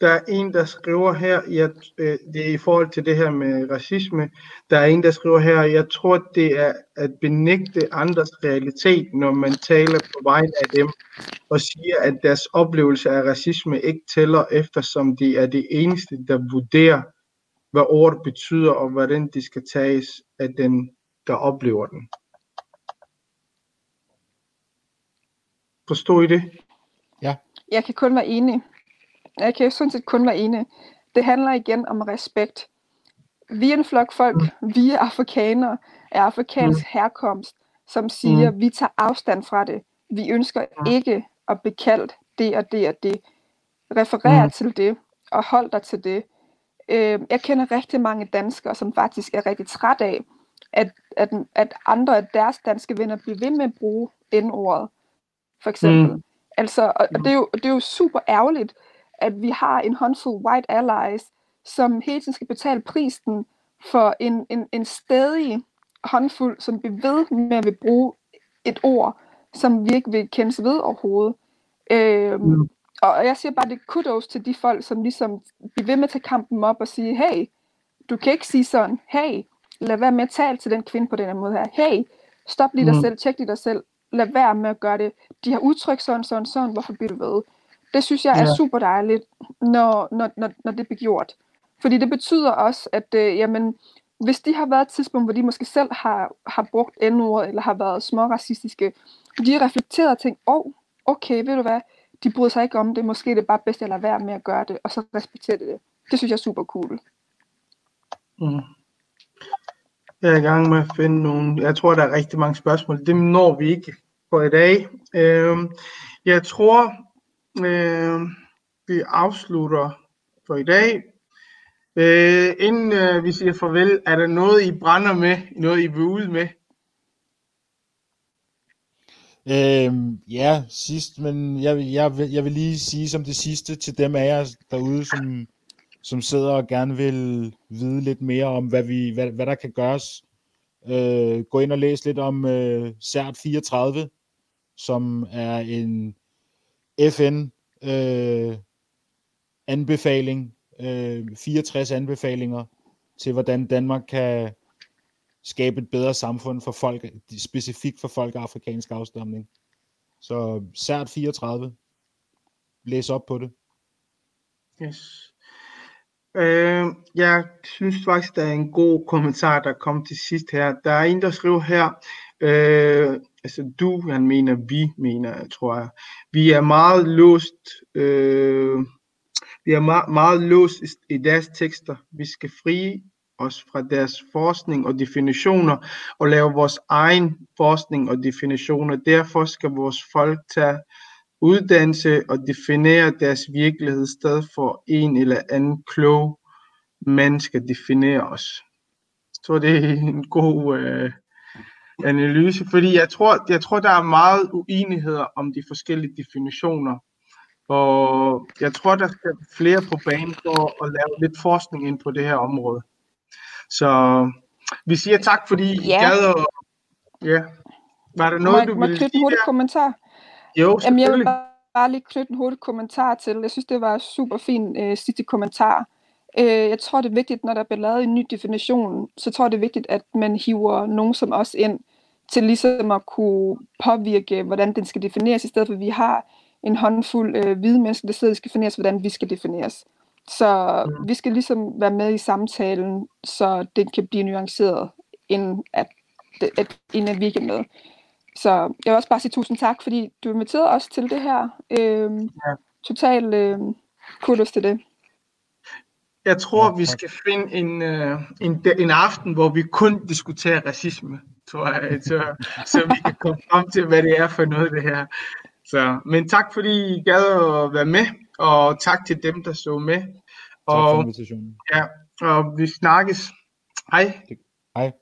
Der er en, der skriver her, jeg, øh, det er i forhold til det her med racisme, der er en, der skriver her, jeg tror, det er at benægte andres realitet, når man taler på vegne af dem, og siger, at deres oplevelse af racisme ikke tæller, eftersom de er det eneste, der vurderer, hvad ordet betyder, og hvordan det skal tages af den, der oplever den. Forstår I det? Jeg kan kun være enig. Jeg kan sådan set kun være enig. Det handler igen om respekt. Vi er en flok folk, vi er afrikanere, af afrikansk herkomst, som siger, vi tager afstand fra det. Vi ønsker ikke at blive kaldt det og det og det. Referer Mm. til det, og hold dig til det. Øh, jeg kender rigtig mange danskere, som faktisk er rigtig træt af, at, at, at andre af deres danske venner bliver ved med at bruge N-ordet, for eksempel. Mm. Altså, og, og det, er jo, det er jo super ærgerligt, at vi har en håndfuld white allies, som hele tiden skal betale prisen for en, en, en stadig håndfuld, som bliver ved med at vil bruge et ord, som vi ikke vil kendes ved overhovedet. Øhm, Mm. Og jeg siger bare, det er kudos til de folk, som ligesom bliver ved med at tage kampen op og sige, hey, du kan ikke sige sådan, hey, lad være med at tale til den kvinde på den her måde her, hey, stop lige dig Mm. selv, tjek lige dig selv, lad være med at gøre det. De har udtrykt sådan, sådan, sådan, hvorfor bliver du ved? Det synes jeg er Ja. super dejligt, når, når, når, når det bliver gjort. Fordi det betyder også, at øh, jamen, hvis de har været et tidspunkt, hvor de måske selv har, har brugt n-ordet, eller har været små racistiske, de har reflekteret og tænkt, åh, oh, okay, ved du hvad, de bryder sig ikke om det, måske er det bare bedst, at jeg lader være med at gøre det, og så respekterer det det. Synes jeg er super cool. Mm. Jeg er i gang med at finde nogle. Jeg tror, der er rigtig mange spørgsmål. Dem når vi ikke for i dag. Øhm, jeg tror, øh, vi afslutter for i dag. Øh, inden øh, vi siger farvel, er der noget, I brænder med? Noget, I vil ud med? Øhm, ja, sidst, men jeg, vil- jeg, vil- jeg vil lige sige som det sidste til dem af jer derude, som, som sidder og gerne vil vide lidt mere om, hvad, vi, hvad, hvad der kan gøres. Øh, gå ind og læs lidt om øh, CERT 34, som er en FN øh, anbefaling, øh, 64 anbefalinger til, hvordan Danmark kan skabe et bedre samfund for folk, specifikt for folk af afrikansk afstamning. Så CERT 34. Læs op på det. Yes. Øh, jeg synes faktisk, der er en god kommentar, der kom til sidst her. Der er en, der skriver her, øh, altså du, han mener, vi mener, tror jeg. Vi er meget låst, øh, vi er meget, meget låst i, deres tekster. Vi skal fri os fra deres forskning og definitioner og lave vores egen forskning og definitioner. Derfor skal vores folk tage uddannelse og definere deres virkelighed, i stedet for en eller anden klog mand skal definere os. Så det er en god øh, analyse, fordi jeg tror, jeg tror, der er meget uenigheder om de forskellige definitioner. Og jeg tror, der skal flere på banen for at lave lidt forskning ind på det her område. Så vi siger tak, fordi I Ja. gad at... Ja. Var der noget, du må jeg ville en sige hurtig der? kommentar? Jo, Jamen, jeg vil bare, lige knytte en hurtig kommentar til. Jeg synes, det var super fin øh, sidste kommentar. Øh, jeg tror, det er vigtigt, når der bliver lavet en ny definition, så tror jeg, det er vigtigt, at man hiver nogen som os ind til ligesom at kunne påvirke, hvordan den skal defineres, i stedet for at vi har en håndfuld øh, hvide mennesker, der sidder og skal defineres, hvordan vi skal defineres. Så Mm. vi skal ligesom være med i samtalen, så den kan blive nuanceret, inden at, det- at, inden at vi ikke er med. Så jeg vil også bare sige tusind tak, fordi du inviterede os til det her. Øhm, Ja. Total øh, kudos til det. Jeg tror, Ja, vi skal finde en, øh, en, en aften, hvor vi kun diskuterer racisme. Tror jeg, så, så vi kan komme frem til, hvad det er for noget, det her. Så, men tak fordi I gad at være med, og tak til dem, der så med. Tak for Og, invitationen. ja, og vi snakkes. Hej. Hej.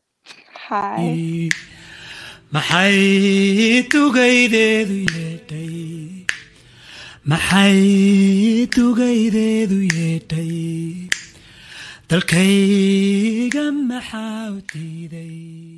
Hej. maxay tugaydeedu yeedhay maxay tugaydeedu yeedhay dalkayga maxaa u diiday